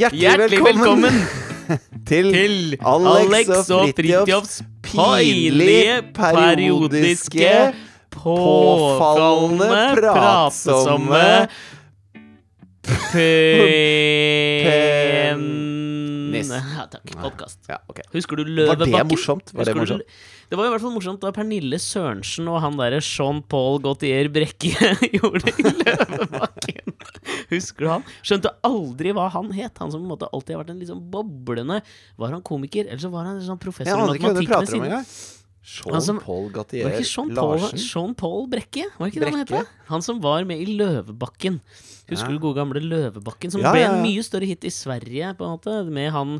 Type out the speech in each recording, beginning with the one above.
Hjertelig, Hjertelig velkommen til, til Alex og Fridtjofs pinlige, periodiske, påfallende, pratsomme Pen... Nis. Ja, takk. Podkast. Ja, okay. Husker du Var det morsomt? Var det morsomt? du- Det var i hvert fall morsomt da Pernille Sørensen og han derre Jean-Paul Gautier Brekke gjorde det i Løvebakken. Husker du han? Skjønte aldri hva han het. Han som på en måte alltid har vært en liksom boblende Var han komiker, eller så var han en sånn professor i matematikk med sine Jean-Paul Gautier Jean-Paul Larsen. Jean Paul Brekke? Var ikke det han Brekke? het? Han som var med i Løvebakken. Husker du gode gamle Løvebakken? Som ble en mye større hit i Sverige, på en måte. Med han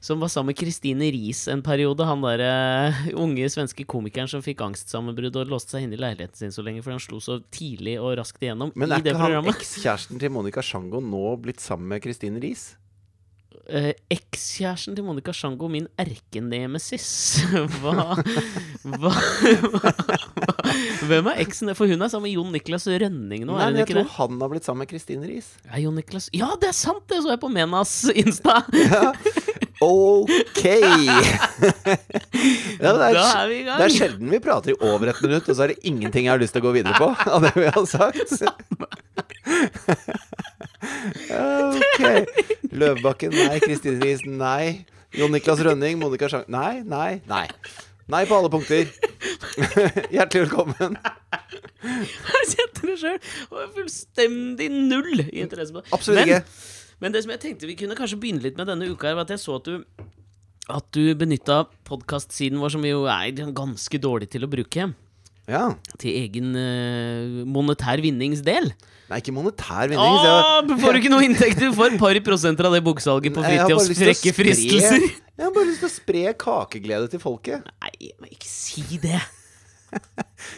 som var sammen med Kristine Riis en periode. Han derre unge svenske komikeren som fikk angstsammenbrudd og låste seg inne i leiligheten sin så lenge fordi han slo så tidlig og raskt igjennom Men er ikke han ekskjæresten til Monica Sjango nå blitt sammen med Christine Riis? Eh, Ekskjæresten til Monica Sjango, min erkenemesis. Hva, hva, hva Hvem er eksen? For hun er sammen med Jon Niklas Rønning nå, Nei, men jeg ikke det? tror han har blitt sammen med Kristin Riis. Ja, Ja, det er sant! Det så jeg på Menas Insta! Ja. Ok! ja, det, er, Da er vi i gang. det er sjelden vi prater i over et minutt, og så er det ingenting jeg har lyst til å gå videre på av det vi har sagt. Ok. Løvbakken, nei. Kristine Riis, nei. Jon Niklas Rønning, Monica Chang Nei, nei, nei. Nei på alle punkter. Hjertelig velkommen. Jeg kjente det sjøl! Fullstendig null i interesse på det. Absolutt men, ikke. Men det som jeg tenkte vi kunne kanskje begynne litt med denne uka, her, var at jeg så at du at du benytta podkastsiden vår, som vi jo er ganske dårlig til å bruke, Ja. til egen uh, monetær vinningsdel. Nei, ikke monetær vinning. så jeg- får du ikke noe inntekter? Du får et par prosenter av det boksalget på å frekke fristelser. Jeg har bare lyst til å spre kakeglede til folket. Nei, men ikke si det.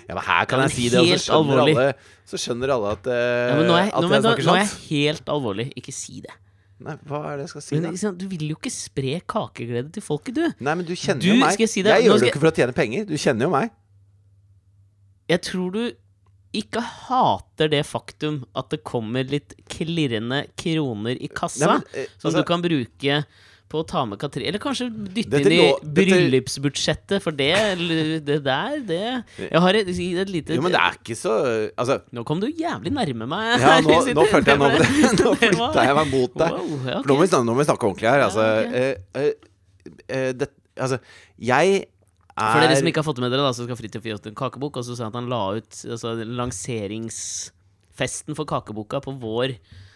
Ja, men her kan Ja, men jeg si det, og så skjønner alvorlig. alle, så skjønner alle at, uh, Ja, men nå er, at nå, men, jeg snakker sant. nå er jeg helt alvorlig. Ikke si det. Nei, hva er det jeg skal si, Men, da? du vil jo ikke spre kakeglede til folket, du. Nei, men du kjenner Du, jo meg. jeg si? Jeg gjør det jo ikke for å tjene penger. Du kjenner jo meg. Jeg tror du ikke hater det faktum at det kommer litt klirrende kroner i kassa, Nei, men, eh, som altså- du kan bruke på å ta med Katrin Eller kanskje dytte inn i lå- dette- bryllupsbudsjettet, for det, det der, det Jeg har et, et lite Jo, men det er ikke så Altså, Nå kom du jævlig nærme meg. ja, nå, nå følte jeg nå, nå flytta jeg meg mot deg. Wow, ja, For nå, må vi snakke, ordentlig her. Ja, Altså, ok. eh, eh, eh, det, altså Jeg er For dere som ikke har fått det med dere, da, så skal Fridtjof gi ut en kakebok. Og så sa han at han la ut altså, lanseringsfesten for kakeboka på vår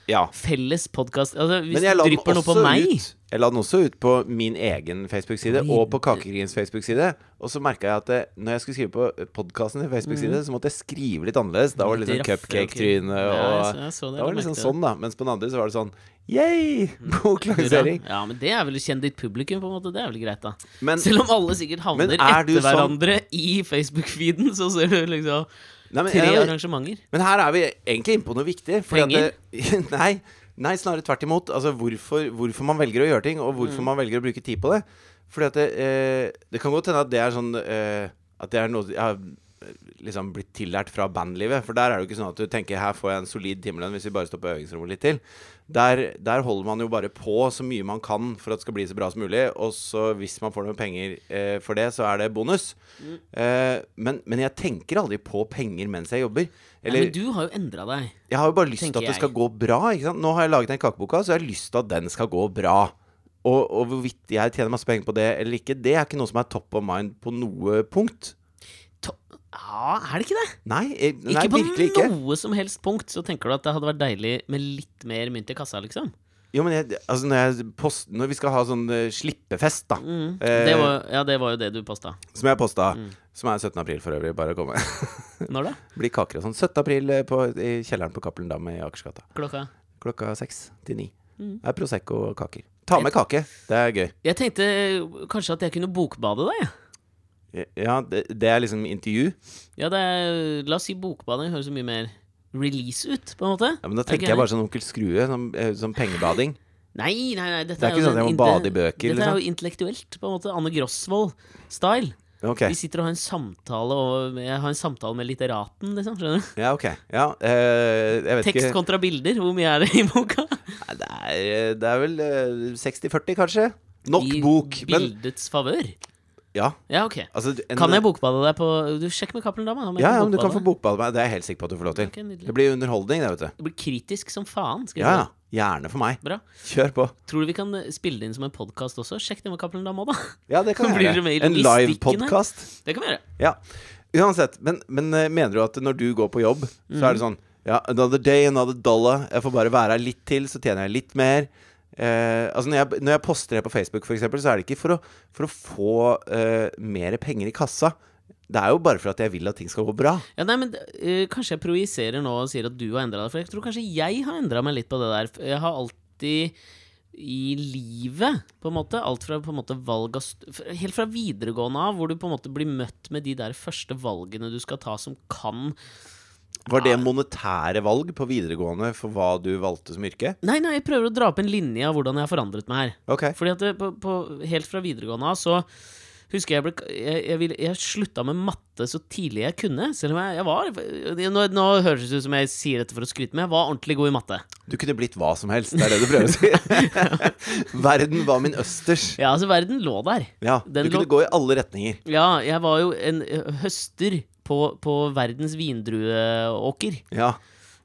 Ja. felles podkast. Altså, hvis Men jeg la den drypper noe på også meg ut Jeg la den også ut på min egen Facebook-side og på Kakekrigens Facebook-side. Og så merka jeg at det, når jeg skulle skrive på podkasten sin Facebook-side, så måtte jeg skrive litt annerledes. Da var det litt sånn cupcake-tryne, og ja, så- det, Da var det liksom sånn, da. Mens på den andre så var det sånn Yay! Boklansering. Ja, men det er vel kjenn ditt publikum, på en måte. Det er vel greit, da. Men, Selv om alle sikkert havner er du etter sånn- hverandre i Facebook-feeden, så ser du liksom nei, men, tre arrangementer. men her er vi egentlig inne på noe viktig. Penger? nei, nei, snarere tvert imot. Altså hvorfor, hvorfor man velger å gjøre ting, og Mm. hvorfor man velger å bruke tid på det. Fordi at det, eh, det kan godt hende at det er sånn eh, At det er noe jeg har liksom blitt tillært fra bandlivet. For der er det jo ikke sånn at du tenker her får jeg en solid timelønn hvis vi bare står på øvingsrommet litt til. Der, der holder man jo bare på så mye man kan for at det skal bli så bra som mulig. Og så hvis man får noen penger eh, for det, så er det bonus. Mm. Eh, men, men jeg tenker aldri på penger mens jeg jobber. Nei, men du har jo endra deg. Jeg har jo bare lyst til at det jeg. skal gå bra. Nå har jeg laget den kakeboka, så jeg har lyst til at den skal gå bra. Og, og hvorvidt jeg tjener masse penger på det eller ikke, det er ikke noe som er top of mind på noe punkt. Ja, er det ikke det? Nei, eh, nei ikke på virkelig ikke. noe som helst punkt så tenker du at det hadde vært deilig med litt mer mynt i kassa, liksom. Jo, men jeg, altså når, jeg post, når vi skal ha sånn uh, slippefest, da, Mm. Eh, Det var, ja, det var jo det du posta. som jeg posta, Mm. som er 17. april for øvrig, bare å komme. Når da? Blir kaker og sånn. 17. april på, i kjelleren på Cappelen Dam i Akersgata. Klokka? Klokka seks til ni. Mm. Det er Prosecco og kaker. Ta med kake. Det er gøy. Jeg tenkte kanskje at jeg kunne bokbade deg, jeg. Ja, det, det er liksom intervju. Ja, det er, la oss si bokbading høres mye mer release ut, på en måte. Ja, men Da Er tenker jeg bare sånn Onkel Skrue, som, eh, som pengebading. Nei, nei, nei, dette Det er ikke sånn at jeg må bade i bøker, Dette er liksom. jo intellektuelt, på en måte. Anne Grosvold-style. Okay. Vi sitter og har en samtale Og jeg har en samtale med litteraten, liksom. Skjønner du? Ja, ok. Ja, øh, Tekst ikke kontra bilder. Hvor mye er det i boka? Nei, det, er, det er vel eh, 60-40, kanskje? Nok I bok, I bildets favør. Ja. Ja, ok. Altså, en, Kan jeg bokbade deg på Du, Sjekk med Cappelen Dama. Ja, ja, men du kan få bokbade meg. Det er jeg helt sikker på at du får lov til. Okay. Det blir underholdning, det, vet du. Det blir kritisk som faen. Skal Ja, ja. Gjerne for meg. Bra. Kjør på. Tror du vi kan eh, spille det inn som en podkast også? Sjekk det med Cappelen Dama, da. Ja, det kan vi gjøre. En live-podkast. Det kan vi gjøre. Ja. Uansett. Men, men eh, mener du at når du går på jobb, så Mhm. er det sånn Ja, another day, another dollar. Jeg får bare være her litt til, så tjener jeg litt mer. Eh, altså når jeg, når jeg poster det på Facebook, eksempel, så er det ikke for å, for å få eh, mer penger i kassa. Det er jo bare for at jeg vil at ting skal gå bra. Ja, nei, men uh, Kanskje jeg projiserer nå og sier at du har endra deg. For jeg tror kanskje jeg har endra meg litt på det der. Jeg har alltid i livet, på en måte, alt fra på en måte valg av Helt fra videregående av, hvor du på en måte blir møtt med de der første valgene du skal ta, som kan Var det monetære valg på videregående for hva du valgte som yrke? Nei, nei, jeg prøver å dra opp en linje av hvordan jeg har forandret meg her. Okay. Fordi at det, på, på, helt fra videregående av så husker jeg ble Jeg, jeg, ville- jeg slutta med matte så tidlig jeg kunne. Selv om jeg, jeg var nå, nå høres det ut som jeg sier dette for å skryte, men jeg var ordentlig god i matte. Du kunne blitt hva som helst, det er det du prøver å si. Verden var min østers. Ja, altså, verden lå der. Ja, Den du kunne lå- gå i alle retninger. Ja, jeg var jo en høster på, på verdens vindrueåker. Ja.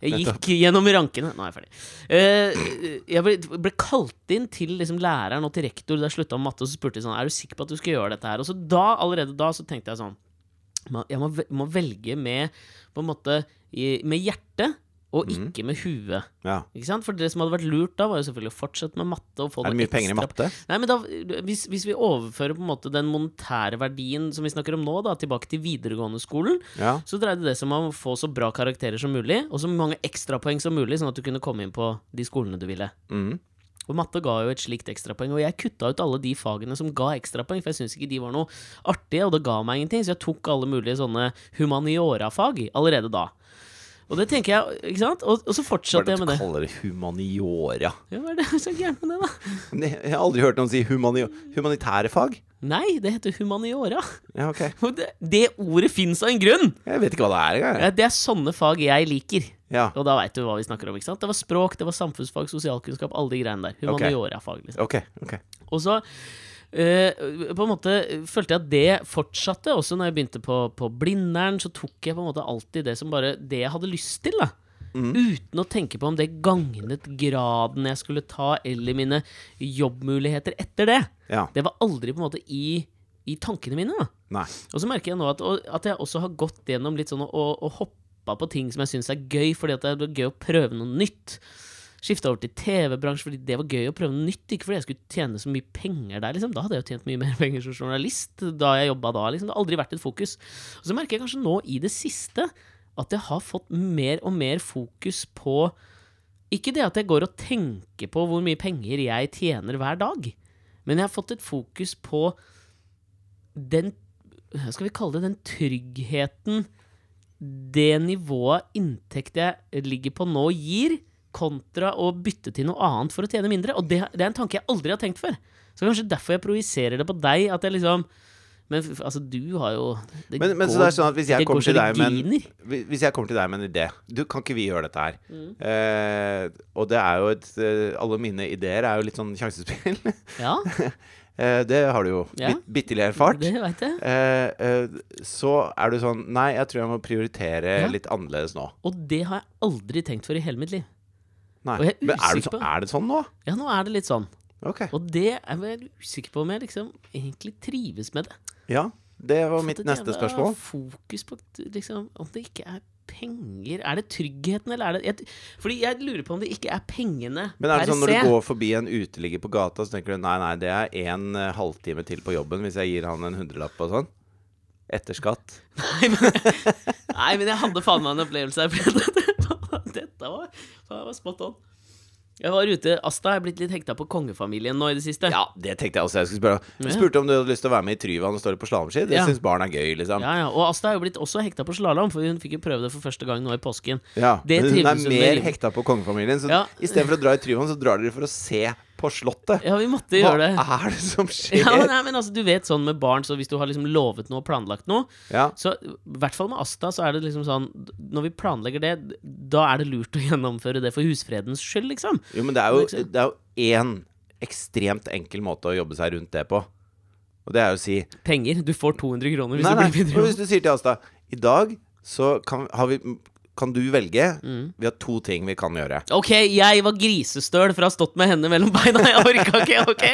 Jeg gikk gjennom rankene Nå er jeg ferdig. Uh, jeg ble, ble kalt inn til liksom læreren og til rektor da jeg slutta med matte, og så spurte de sånn Er du sikker på at du skal gjøre dette her? Og så da, allerede da, så tenkte jeg sånn Jeg må, må velge med På en måte med hjertet, og Mhm. ikke med huet. ja. Ikke sant? For det som hadde vært lurt da, var jo selvfølgelig å fortsette med matte. Og få Er det mye mye penger i matte? Nei, men da, hvis, hvis vi overfører på en måte den monetære verdien som vi snakker om nå, da, tilbake til videregående skolen, Ja. så dreide det seg om å få så bra karakterer som mulig, og så mange ekstrapoeng som mulig, sånn at du kunne komme inn på de skolene du ville. Mm. Og matte ga jo et slikt ekstrapoeng, og jeg kutta ut alle de fagene som ga ekstrapoeng, for jeg syntes ikke de var noe artige, og det ga meg ingenting, så jeg tok alle mulige sånne humaniora-fag allerede da. Og det tenker jeg, ikke sant? Og, og så fortsatte jeg fortsatte det jeg er med det. kaller det humaniora? Ja, hva er det så gærent med det, da? Jeg har aldri hørt noen si humani humanitære fag. Nei, det heter humaniora. Ja, ok. Og det, det ordet fins av en grunn! Jeg vet ikke hva det er engang. Ja, Det er sånne fag jeg liker. Ja. Og da veit du hva vi snakker om. ikke sant? Det var språk, det var samfunnsfag, sosialkunnskap, alle de greiene der. Humaniora-fag. liksom. Ok. ok Og så eh, på en måte følte jeg at det fortsatte. Også når jeg begynte på, på Blindern, så tok jeg på en måte alltid det som bare Det jeg hadde lyst til. da Uten å tenke på om det gagnet graden jeg skulle ta, eller mine jobbmuligheter etter det. Ja. Det var aldri på en måte i, i tankene mine. da og så merker jeg nå at, at jeg også har gått gjennom litt sånn å, å hoppa på ting som jeg syns er gøy, fordi at det er gøy å prøve noe nytt. Skifta over til TV-bransjen fordi det var gøy å prøve noe nytt. Ikke fordi jeg skulle tjene så mye penger der, liksom. Da hadde jeg jo tjent mye mer penger som journalist da jeg jobba da. liksom Det har aldri vært et fokus. Og så merker jeg kanskje nå i det siste at jeg har fått mer og mer fokus på Ikke det at jeg går og tenker på hvor mye penger jeg tjener hver dag, men jeg har fått et fokus på den skal vi kalle det, den tryggheten det nivået inntekt jeg ligger på nå, gir, kontra å bytte til noe annet for å tjene mindre. Og det, det er en tanke jeg aldri har tenkt før. Så kanskje derfor jeg projiserer det på deg. At jeg liksom Men altså, du har jo det Men, men så det er sånn at hvis jeg kommer til deg med en. Hvis jeg kommer til deg med en idé Du, kan ikke vi gjøre dette her? Mm. Eh, og det er jo et eh, Alle mine ideer er jo litt sånn sjansespill. Ja, eh, det har du jo Ja. bit, bitterlig erfart. det vet jeg. Eh, så er du sånn Nei, jeg tror jeg må prioritere Ja. litt annerledes nå. Og det har jeg aldri tenkt for i hele mitt liv. Nei. Men er, det, så, er det sånn nå? Ja, nå er det litt sånn. Okay. Og det er jeg usikker på om jeg liksom egentlig trives med det. Ja, det var mitt neste spørsmål. Fokus på liksom, om det ikke er penger Er det tryggheten, eller er det jeg, Fordi jeg lurer på om det ikke er pengene Men er det sånn når du går forbi en uteligger på gata, så tenker du nei, nei, det er en uh, halvtime til på jobben hvis jeg gir han en hundrelapp og sånn? Etter skatt? Nei, men, nei, men jeg hadde faen meg en opplevelse her. Dette, var, det var spot on. Jeg var ute Asta er blitt litt hekta på kongefamilien nå i det siste. Ja, det tenkte jeg også jeg skulle spørre om. Du spurte om du hadde lyst til å være med i Tryvann og står på slalåmski. Det Ja. syns barn er gøy, liksom. Ja, ja, Og Asta er jo blitt også hekta på slalåm, for hun fikk jo prøve det for første gang nå i påsken. Ja, Det men hun er hun mer med. hekta på kongefamilien. Så Ja. istedenfor å dra i Tryvann, så drar dere for å se på Slottet. Ja, vi måtte Hva gjøre det. Hva er det som skjer? Ja, nei, men altså, du vet sånn med barn, så hvis du har liksom lovet noe og planlagt noe, Ja. så i hvert fall med Asta, så er det liksom sånn Når vi planlegger det, da er det lurt å gjennomføre det for husfredens skyld, liksom. Jo, men det er jo, Liksom. det er jo én ekstremt enkel måte å jobbe seg rundt det på. Og det er jo å si Penger. Du får 200 kroner hvis Nei, du nei. blir videre. Hvis du sier til Asta I dag så kan, har vi, kan du velge Mm. Vi har to ting vi kan gjøre. Ok, jeg var grisestøl for å ha stått med henne mellom beina. Jeg orka ikke, ok?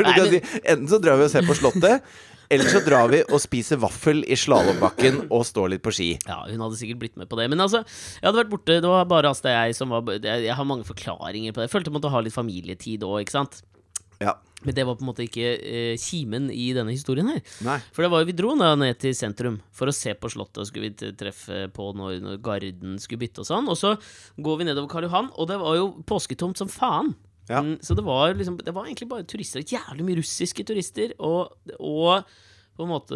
Nei, men- si, enten så drar vi og ser på Slottet, eller så drar vi og spiser vaffel i slalåmbakken og står litt på ski. Ja, hun hadde sikkert blitt med på det. Men altså, jeg hadde vært borte. Det var bare Asta og jeg som var Jeg, jeg har mange forklaringer på det. Jeg følte jeg måtte ha litt familietid òg, ikke sant. Ja. Men det var på en måte ikke eh, kimen i denne historien her. Nei. For det var jo, vi dro da ned til sentrum for å se på Slottet, og skulle vi treffe på når, når Garden skulle bytte og sånn. Og så går vi nedover Karl Johan, og det var jo påsketomt som faen. Ja. Mm, så det var liksom Det var egentlig bare turister. Jævlig mye russiske turister. Og, og på en måte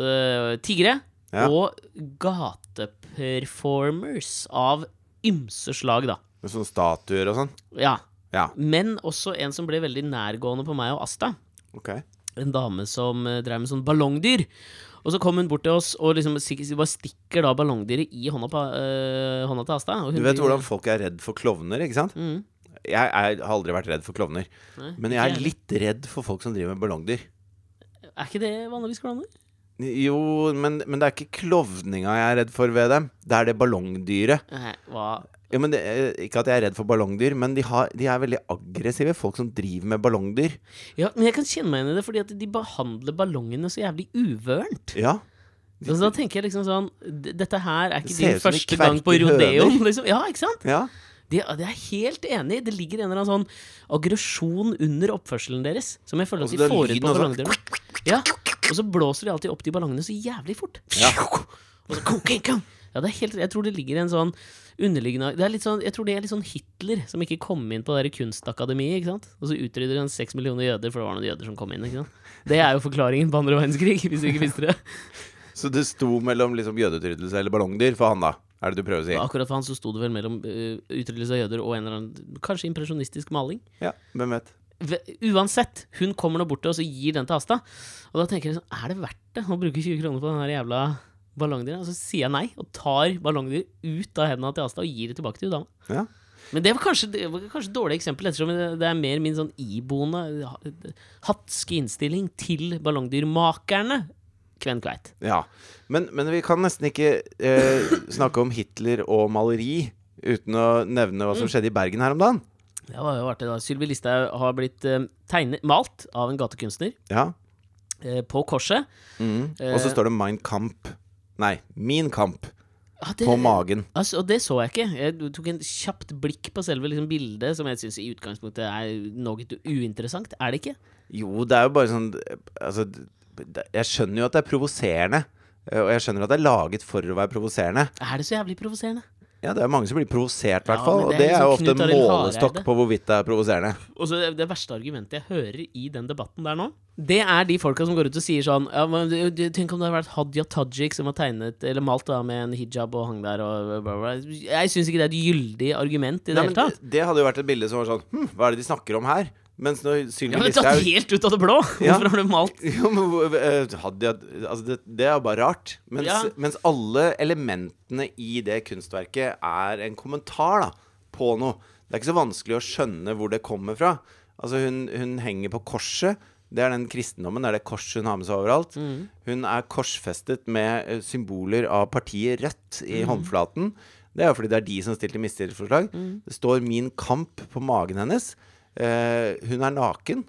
tiggere. Ja. Og gateperformers av ymse slag, da. Med sånne statuer og sånn. Ja. Ja. Men også en som ble veldig nærgående på meg og Asta. Okay. En dame som uh, drev med sånn ballongdyr. Og så kom hun bort til oss og liksom bare stikker da ballongdyret i hånda, på, øh, hånda til Asta. Du vet hvordan folk er redd for klovner, ikke sant? Mm. Jeg, er, har aldri vært redd for klovner. Nei, Men jeg er litt redd for folk som driver med ballongdyr. Er ikke det vanligvis klovner? Jo, men, men det er ikke klovninga jeg er redd for ved dem. Det er det ballongdyret. Nei, hva Ja, men det, er- ikke at jeg er redd for ballongdyr, men de, har, de er veldig aggressive, folk som driver med ballongdyr. Ja, men jeg kan kjenne meg igjen i det, fordi at de behandler ballongene så jævlig uvørent. Ja. Så da tenker jeg liksom sånn Dette her er ikke din første gang på rodeoen, liksom. Ja, ikke sant? ja. Det, det er jeg helt enig i. Det ligger en eller annen sånn aggresjon under oppførselen deres. Som jeg føler at de får ut på ballongdyrene. Ja, og så blåser de alltid opp de ballongene så jævlig fort. Ja. Og så kong, kong, kong. Ja, det er helt, jeg tror det ligger en sånn underliggende det er litt sånn, Jeg tror det er litt sånn Hitler som ikke kom inn på det der kunstakademiet. ikke sant? Og så utrydder han seks millioner jøder, for det var noen jøder som kom inn. ikke sant? Det er jo forklaringen på andre verdenskrig, hvis du ikke visste det. Så det sto mellom liksom jødeutryddelse eller ballongdyr for han, da? Er det du prøver å si? Ja, akkurat for han så sto det vel mellom uh, utryddelse av jøder og en eller annen kanskje impresjonistisk maling. Ja, hvem vet? Uansett, hun kommer nå bort til oss og gir den til Asta. Og da tenker jeg sånn, er det verdt det å bruke 20 kroner på den her jævla ballongdyret? Og så sier jeg nei, og tar ballongdyr ut av hendene til Asta og gir det tilbake til dama. Ja. Men det var kanskje, det var kanskje et dårlig eksempel, ettersom det er mer min sånn iboende hatske innstilling til ballongdyrmakerne. Kven Kveit. ja. Men, men vi kan nesten ikke eh, snakke om Hitler og maleri uten å nevne hva som Mm. skjedde i Bergen her om dagen. Det var jo artig, da. Sylvi Listhaug har blitt eh, tegnet, malt av en gatekunstner Ja. eh, på korset. Mm. Og så Eh. står det Mein Kamp. Nei, Min Kamp Ah, det- på magen. Altså, og det så jeg ikke. Jeg tok en kjapt blikk på selve liksom, bildet, som jeg syns i utgangspunktet er noe uinteressant. Er det ikke? Jo, det er jo bare sånn Altså, jeg skjønner jo at det er provoserende. eh, Og jeg skjønner at det er laget for å være provoserende. Er det så jævlig provoserende? Ja, det er mange som blir provosert, i hvert fall. Ja, Og det er er jo liksom ofte en målestokk på hvorvidt det er provoserende. Og så det, det verste argumentet jeg hører i den debatten der nå, det er de folka som går ut og sier sånn ja, men, Tenk om det hadde vært Hadia Tajik som var tegnet eller malt da med en hijab og hang der og bla, bla. Jeg syns ikke det er et gyldig argument i det Nei, hele tatt. det, det hadde jo vært et bilde som var sånn Hm, hva er det de snakker om her? Mens når Sylvi Ja, men Tatt Listhaug helt ut av det blå! Ja. Hvorfor har du malt Jo, men hadde, eh, Altså, det, det er bare rart. Mens, Ja. mens alle elementene i det kunstverket er en kommentar da på noe. Det er ikke så vanskelig å skjønne hvor det kommer fra. Altså, hun, hun henger på korset. Det er den kristendommen, det er det korset hun har med seg overalt. Mm. Hun er korsfestet med eh, symboler av partiet Rødt Mm. i håndflaten. Det er jo fordi det er de som stilte mistillitsforslag. Mm. Det står 'Min kamp' på magen hennes. Eh, hun er naken.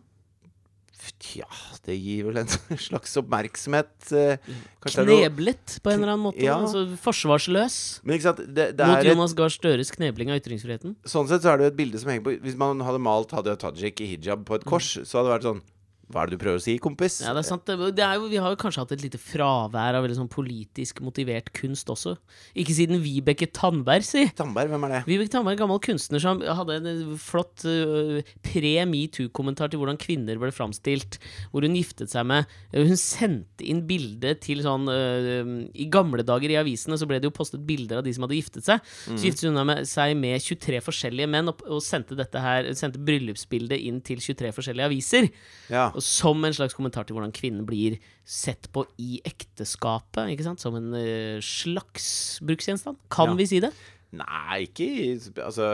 Tja, det gir vel en slags oppmerksomhet. eh, kneblet på en eller annen måte? Ja. Altså forsvarsløs Men sant, det, det mot Jonas Gahr Støres knebling av ytringsfriheten? sånn sett så er det jo et bilde som henger på Hvis man hadde malt Hadia Tajik i hijab på et kors, så hadde det vært sånn Hva er det du prøver å si, kompis? Ja, det er sant. Det er jo, vi har jo kanskje hatt et lite fravær av veldig sånn politisk motivert kunst også. Ikke siden Vibeke Tandberg, si. Tandberg, hvem er det? Vibeke Tandberg, gammel kunstner som hadde en flott uh, pre-metoo-kommentar til hvordan kvinner ble framstilt. Hvor hun giftet seg med uh, Hun sendte inn bilde til sånn uh, I gamle dager i avisene så ble det jo postet bilder av de som hadde giftet seg. Så giftet hun med, seg med 23 forskjellige menn og, og sendte dette her Sendte bryllupsbildet inn til 23 forskjellige aviser. Ja. Og som en slags kommentar til hvordan kvinnen blir sett på i ekteskapet. Ikke sant? Som en uh, slags bruksgjenstand. Kan Ja. vi si det? Nei, ikke i Altså,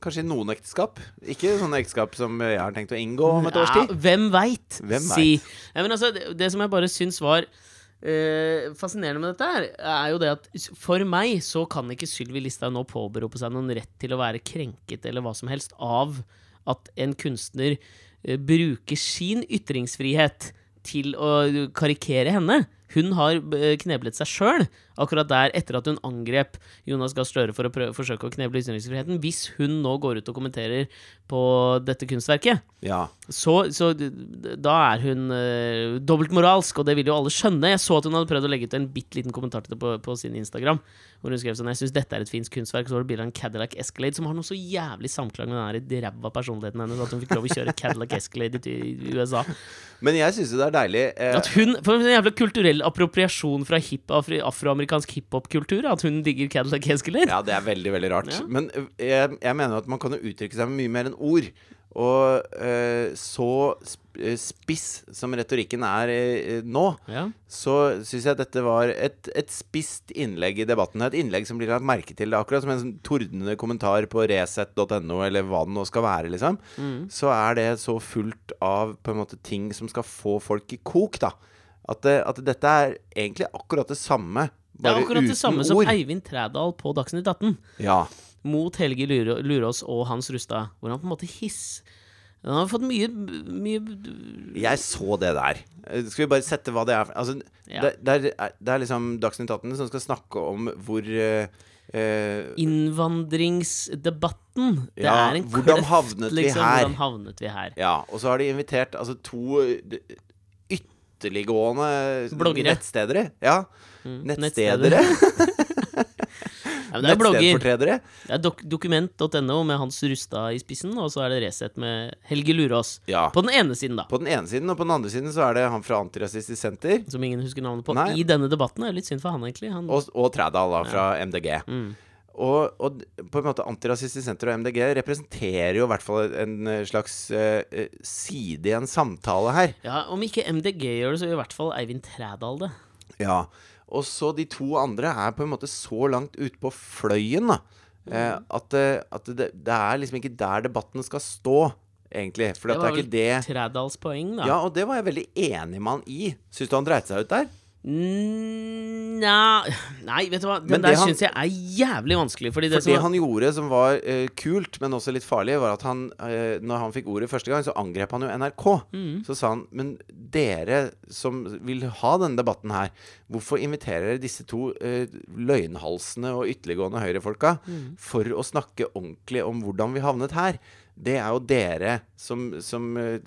kanskje i noen ekteskap. Ikke sånne ekteskap som jeg har tenkt å inngå om et års tid. Ja, hvem veit? Si. Ja, men altså, det, det som jeg bare syns var uh, fascinerende med dette, her er jo det at for meg så kan ikke Sylvi Listhaug nå påberope seg noen rett til å være krenket eller hva som helst av at en kunstner eh, bruker sin ytringsfrihet til å karikere henne. Hun har eh, kneblet seg sjøl, akkurat der etter at hun angrep Jonas Gahr Støre for å prøve, forsøke å kneble ytringsfriheten. Hvis hun nå går ut og kommenterer på dette kunstverket, Ja. så, så da er hun uh, dobbeltmoralsk, og det vil jo alle skjønne. Jeg så at hun hadde prøvd å legge ut en bitte liten kommentar til det på, på sin Instagram. Hvor hun skrev sånn Jeg syns dette er et fint kunstverk. Så var det bilde av en Cadillac Escalade som har noe så jævlig samklang med den der ræva personligheten hennes at hun fikk lov å kjøre Cadillac Escalade i, i USA. Men jeg syns jo det er deilig eh, At hun For en jævla kulturell appropriasjon fra hip, afroamerikansk hiphop-kultur. At hun digger Cadillac Escalade. Ja, det er veldig, veldig rart. Ja. Men jeg, jeg mener at man kan jo uttrykke seg med mye mer enn ord. Og eh, så spiss som retorikken er eh, nå, Ja. så syns jeg dette var et, et spisst innlegg i debatten. Et innlegg som blir lagt merke til. Akkurat som en sånn tordnende kommentar på resett.no, eller hva det nå skal være, liksom. Mm. Så er det så fullt av på en måte ting som skal få folk i kok, da. At, at dette er egentlig akkurat det samme, Det er bare akkurat det samme samme som. Eivind Trædal på Dagsnytt 18. Ja. mot Helge Lurås og Hans Rustad, hvor han på en måte hiss Han har fått mye, mye Jeg så det der. Skal vi bare sette hva det er Altså, Ja. det, det, er, det er liksom Dagsnytt 18 som skal snakke om hvor uh, Uh, Innvandringsdebatten. Det Ja, er en hvordan kløft, havnet vi liksom. her? Hvordan havnet vi her? Ja, og så har de invitert altså to ytterliggående Bloggere. nettstedere. Ja. Mm, Nettstedere. Ja, det er blogger. Det er dok dokument.no med Hans Rustad i spissen, og så er det Resett med Helge Lurås. Ja. På den ene siden, da. På den ene siden, og på den andre siden så er det han fra Antirasistisk Senter. Som ingen husker navnet på. Nei. I denne debatten. Det er litt synd for han, egentlig. Han, Og, og Trædal, da, fra MDG. mm. Og, og på en måte Antirasistisk Senter og MDG representerer jo i hvert fall en eh, slags eh, side i en samtale her. Ja, Om ikke MDG gjør det, så gjør i hvert fall Eivind Trædal det. Ja. Og så de to andre er på en måte så langt ute på fløyen, da. Eh, at eh, at det, det er liksom ikke der debatten skal stå, egentlig. For Det var det vel det Trædals poeng, da. Ja, og det var jeg veldig enig med han i. Syns du han dreit seg ut der? Nja Nei, vet du hva. Den Men det der han- syns jeg er jævlig vanskelig. Fordi det For det som han gjorde som var eh, kult, men også litt farlig, var at han, eh, når han fikk ordet første gang, så angrep han jo NRK. Mm. Så sa han Men dere som vil ha denne debatten her, hvorfor inviterer dere disse to eh, løgnhalsene og ytterliggående høyrefolka Mm. for å snakke ordentlig om hvordan vi havnet her? Det er jo dere som, som eh,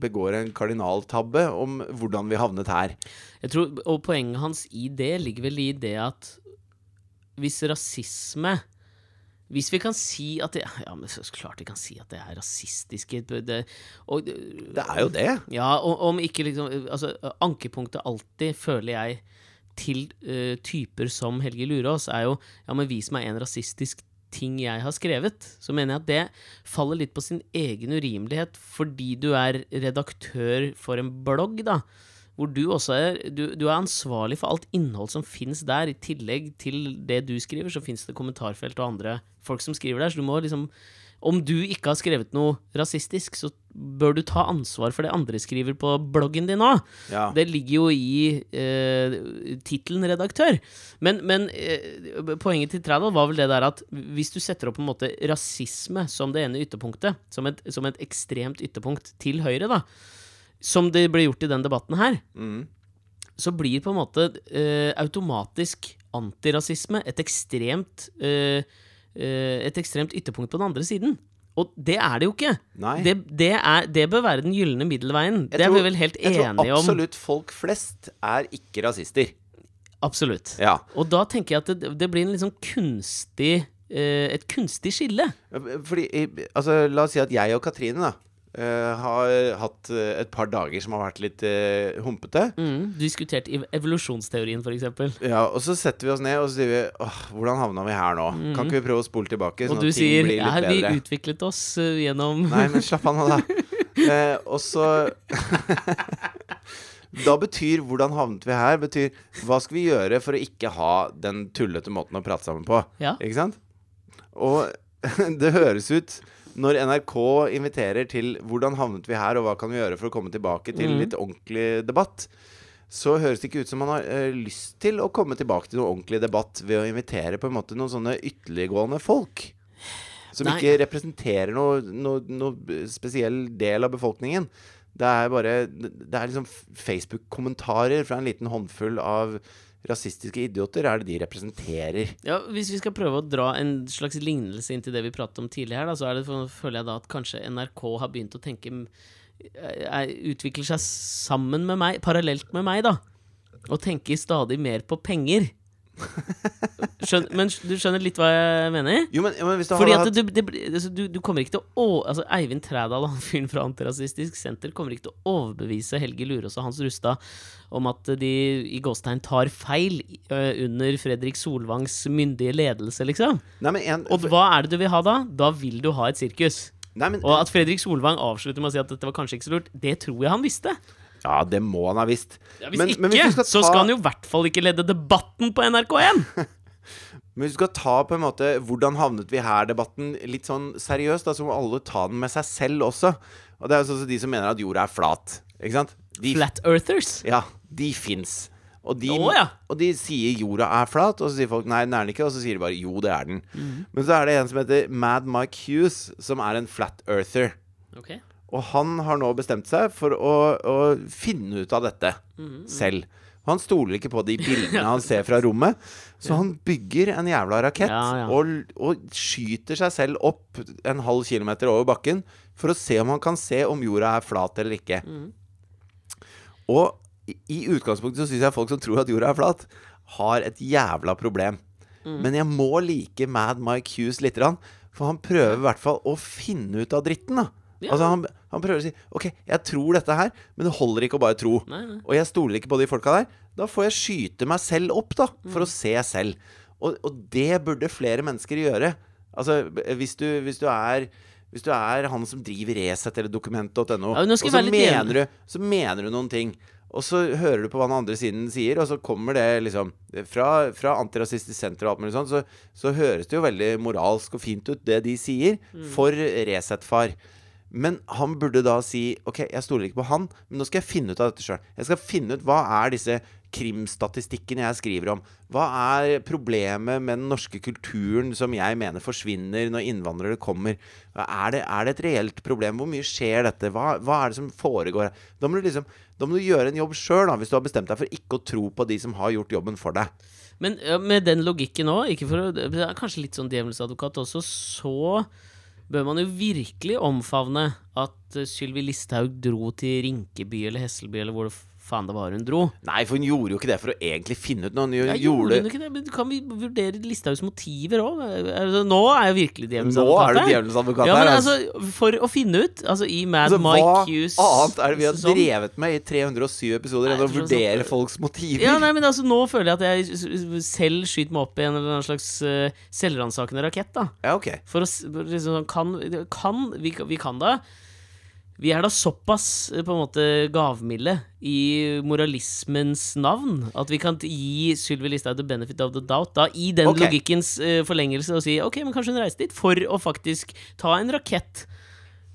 begår en kardinaltabbe om hvordan vi havnet her. Jeg tror, Og poenget hans i det ligger vel i det at hvis rasisme Hvis vi kan si at det Ja, men så klart vi kan si at det er rasistisk. det, og, Det er jo det. Ja, og om ikke liksom Altså, ankepunktet alltid, føler jeg, til uh, typer som Helge Lurås, er jo Ja, men vis meg en rasistisk ting jeg har skrevet. Så mener jeg at det faller litt på sin egen urimelighet, fordi du er redaktør for en blogg, da. Hvor du også er Du, du er ansvarlig for alt innhold som fins der. I tillegg til det du skriver, så fins det kommentarfelt og andre folk som skriver der. Så du må liksom Om du ikke har skrevet noe rasistisk, så bør du ta ansvar for det andre skriver på bloggen din òg. Ja. Det ligger jo i eh, tittelen redaktør. Men, men eh, poenget til Trædal var vel det der at hvis du setter opp på en måte rasisme som det ene ytterpunktet, som et, som et ekstremt ytterpunkt til høyre, da, som det ble gjort i den debatten her, Mm. så blir på en måte eh, automatisk antirasisme et ekstremt eh, eh, et ekstremt ytterpunkt på den andre siden. Og det er det jo ikke. Det, det, er, det bør være den gylne middelveien. Jeg det er vi vel helt enige om. Jeg tror absolutt folk flest er ikke rasister. Absolutt. Ja. Og da tenker jeg at det, det blir en sånn kunstig eh, Et kunstig skille. Fordi, altså, la oss si at jeg og Katrine da eh, har hatt eh, et par dager som har vært litt uh, humpete. Mm. Diskutert evolusjonsteorien, for eksempel. Ja, og så setter vi oss ned og så sier vi Åh, hvordan havna vi her nå? Kan ikke vi prøve å spole tilbake, sånn Mm. Og du sier ja, vi utviklet oss uh, gjennom Nei, men slapp av nå, da. Uh, og så Da betyr 'hvordan havnet vi her?' betyr hva skal vi gjøre for å ikke ha den tullete måten å prate sammen på? Ja. Ikke sant? Og det høres ut når NRK inviterer til 'hvordan havnet vi her', og hva kan vi gjøre for å komme tilbake til litt ordentlig debatt, så høres det ikke ut som man har ø, lyst til å komme tilbake til noe ordentlig debatt ved å invitere på en måte noen sånne ytterliggående folk. Som Nei. ikke representerer noen noe, noe spesiell del av befolkningen. Det er bare Det er liksom Facebook-kommentarer fra en liten håndfull av rasistiske idioter er det de representerer. Ja, Hvis vi skal prøve å dra en slags lignelse inn til det vi pratet om tidligere, her, da, så det, føler jeg da at kanskje NRK har begynt å tenke eh, er- Utvikler seg sammen med meg, parallelt med meg, da. Og tenker stadig mer på penger. Skjøn, men du skjønner litt hva jeg mener? Jo, men, men du Fordi at du, det, altså, du, du kommer ikke til å altså, Eivind Trædal, han fyren fra Antirasistisk Senter, kommer ikke til å overbevise Helge Lurås og Hans Rustad om at de i gåstegn tar feil ø, under Fredrik Solvangs myndige ledelse, liksom. Nei, men en, Og hva er det du vil ha da? Da vil du ha et sirkus. nei, men, Og at Fredrik Solvang avslutter med å si at dette var kanskje ikke så lurt, det tror jeg han visste. Ja, det må han ha visst. Ja, hvis Men- ikke, men hvis skal ta... så skal han jo i hvert fall ikke lede debatten på NRK1! Men hvis du skal ta på en måte 'hvordan havnet vi her'-debatten litt sånn seriøst, da, så må alle ta den med seg selv også. Og det er jo sånn de som mener at jorda er flat. Ikke sant? De, Flat Earthers. Ja, de fins. Og de, oh, ja. og de sier jorda er flat, og så sier folk nei, den er den ikke, og så sier de bare jo, det er den. Mhm. Men så er det en som heter Mad Mike Hughes, som er en flat earther. Ok. Og han har nå bestemt seg for å, å finne ut av dette mm. selv. Han stoler ikke på de bildene han ser fra rommet, så han bygger en jævla rakett Ja, ja. Og, og skyter seg selv opp en halv kilometer over bakken for å se om han kan se om jorda er flat eller ikke. Mm. Og i, utgangspunktet så syns jeg folk som tror at jorda er flat, har et jævla problem. Mm. Men jeg må like Mad Mike Hughes lite grann, for han prøver i hvert fall å finne ut av dritten, da. Ja. Altså han, han prøver å si OK, jeg tror dette her, men det holder ikke å bare tro. Nei, nei. Og jeg stoler ikke på de folka der. Da får jeg skyte meg selv opp, da, for å Mm. se selv. Og, og det burde flere mennesker gjøre. Altså, hvis du, hvis du er hvis du er han som driver Resett eller dokument.no, Ja, og så mener, du, så mener du noen ting, og så hører du på hva den andre siden sier, og så kommer det liksom Fra, fra Antirasistisk Senter og alt mulig sånt, så, så høres det jo veldig moralsk og fint ut, det de sier, Mm. for Resett-far. Men han burde da si OK, jeg stoler ikke på han, men nå skal jeg finne ut av dette sjøl. Jeg skal finne ut hva er disse krimstatistikkene jeg skriver om. Hva er problemet med den norske kulturen som jeg mener forsvinner når innvandrere kommer? Er det, er det et reelt problem? Hvor mye skjer dette? Hva, hva er det som foregår? Da må du liksom da må du gjøre en jobb sjøl, hvis du har bestemt deg for ikke å tro på de som har gjort jobben for deg. Men med den logikken er kanskje litt sånn djevelens advokat også, så bør man jo virkelig omfavne at Sylvi Listhaug dro til Rinkeby eller Hesselby eller hvor det faen det var hun dro. Nei, for hun gjorde jo ikke det for å egentlig finne ut noe. Hun Ja, gjorde hun ikke det? Men kan vi vurdere Listhaugs motiver òg? Nå er jo virkelig djevelens Nå advokat er du djevelens advokat Ja, men her. altså, for å finne ut, altså i Mad Altså, Mike hva annet er det vi har sesong- drevet med i 307 episoder enn å vurdere sånn- folks motiver? Ja, nei, men altså, nå føler jeg at jeg selv skyter meg opp i en eller annen slags uh, selvransakende rakett, da. Ja, ok. For å liksom, kan, kan vi, vi kan da Vi er da såpass eh, på en måte gavmilde i moralismens navn at vi kan gi Sylvi Listhaug the benefit of the doubt da i den okay. logikkens uh, forlengelse og si ok, men kanskje hun reiste dit for å faktisk ta en rakett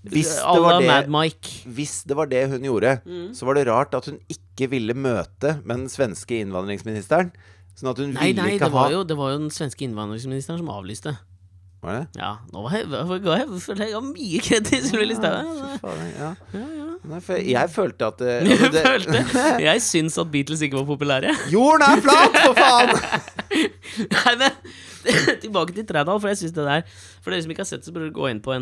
Hvis det, Mike. hvis det var det hun gjorde, Mm. så var det rart at hun ikke ville møte med den svenske innvandringsministeren. Sånn at hun Nei, ville nei, ikke det var, ha jo, det var jo den svenske innvandringsministeren som avlyste. Var det? Ja, nå var jeg, jeg, jeg, jeg, jeg ga mye kreditt til Listhaug. Jeg følte at altså det, følte Jeg syns at Beatles ikke var populære. Jorden er flat, for faen! Nei, men tilbake til Trædal, for jeg syns det der For dere som ikke har sett det, så burde dere gå inn på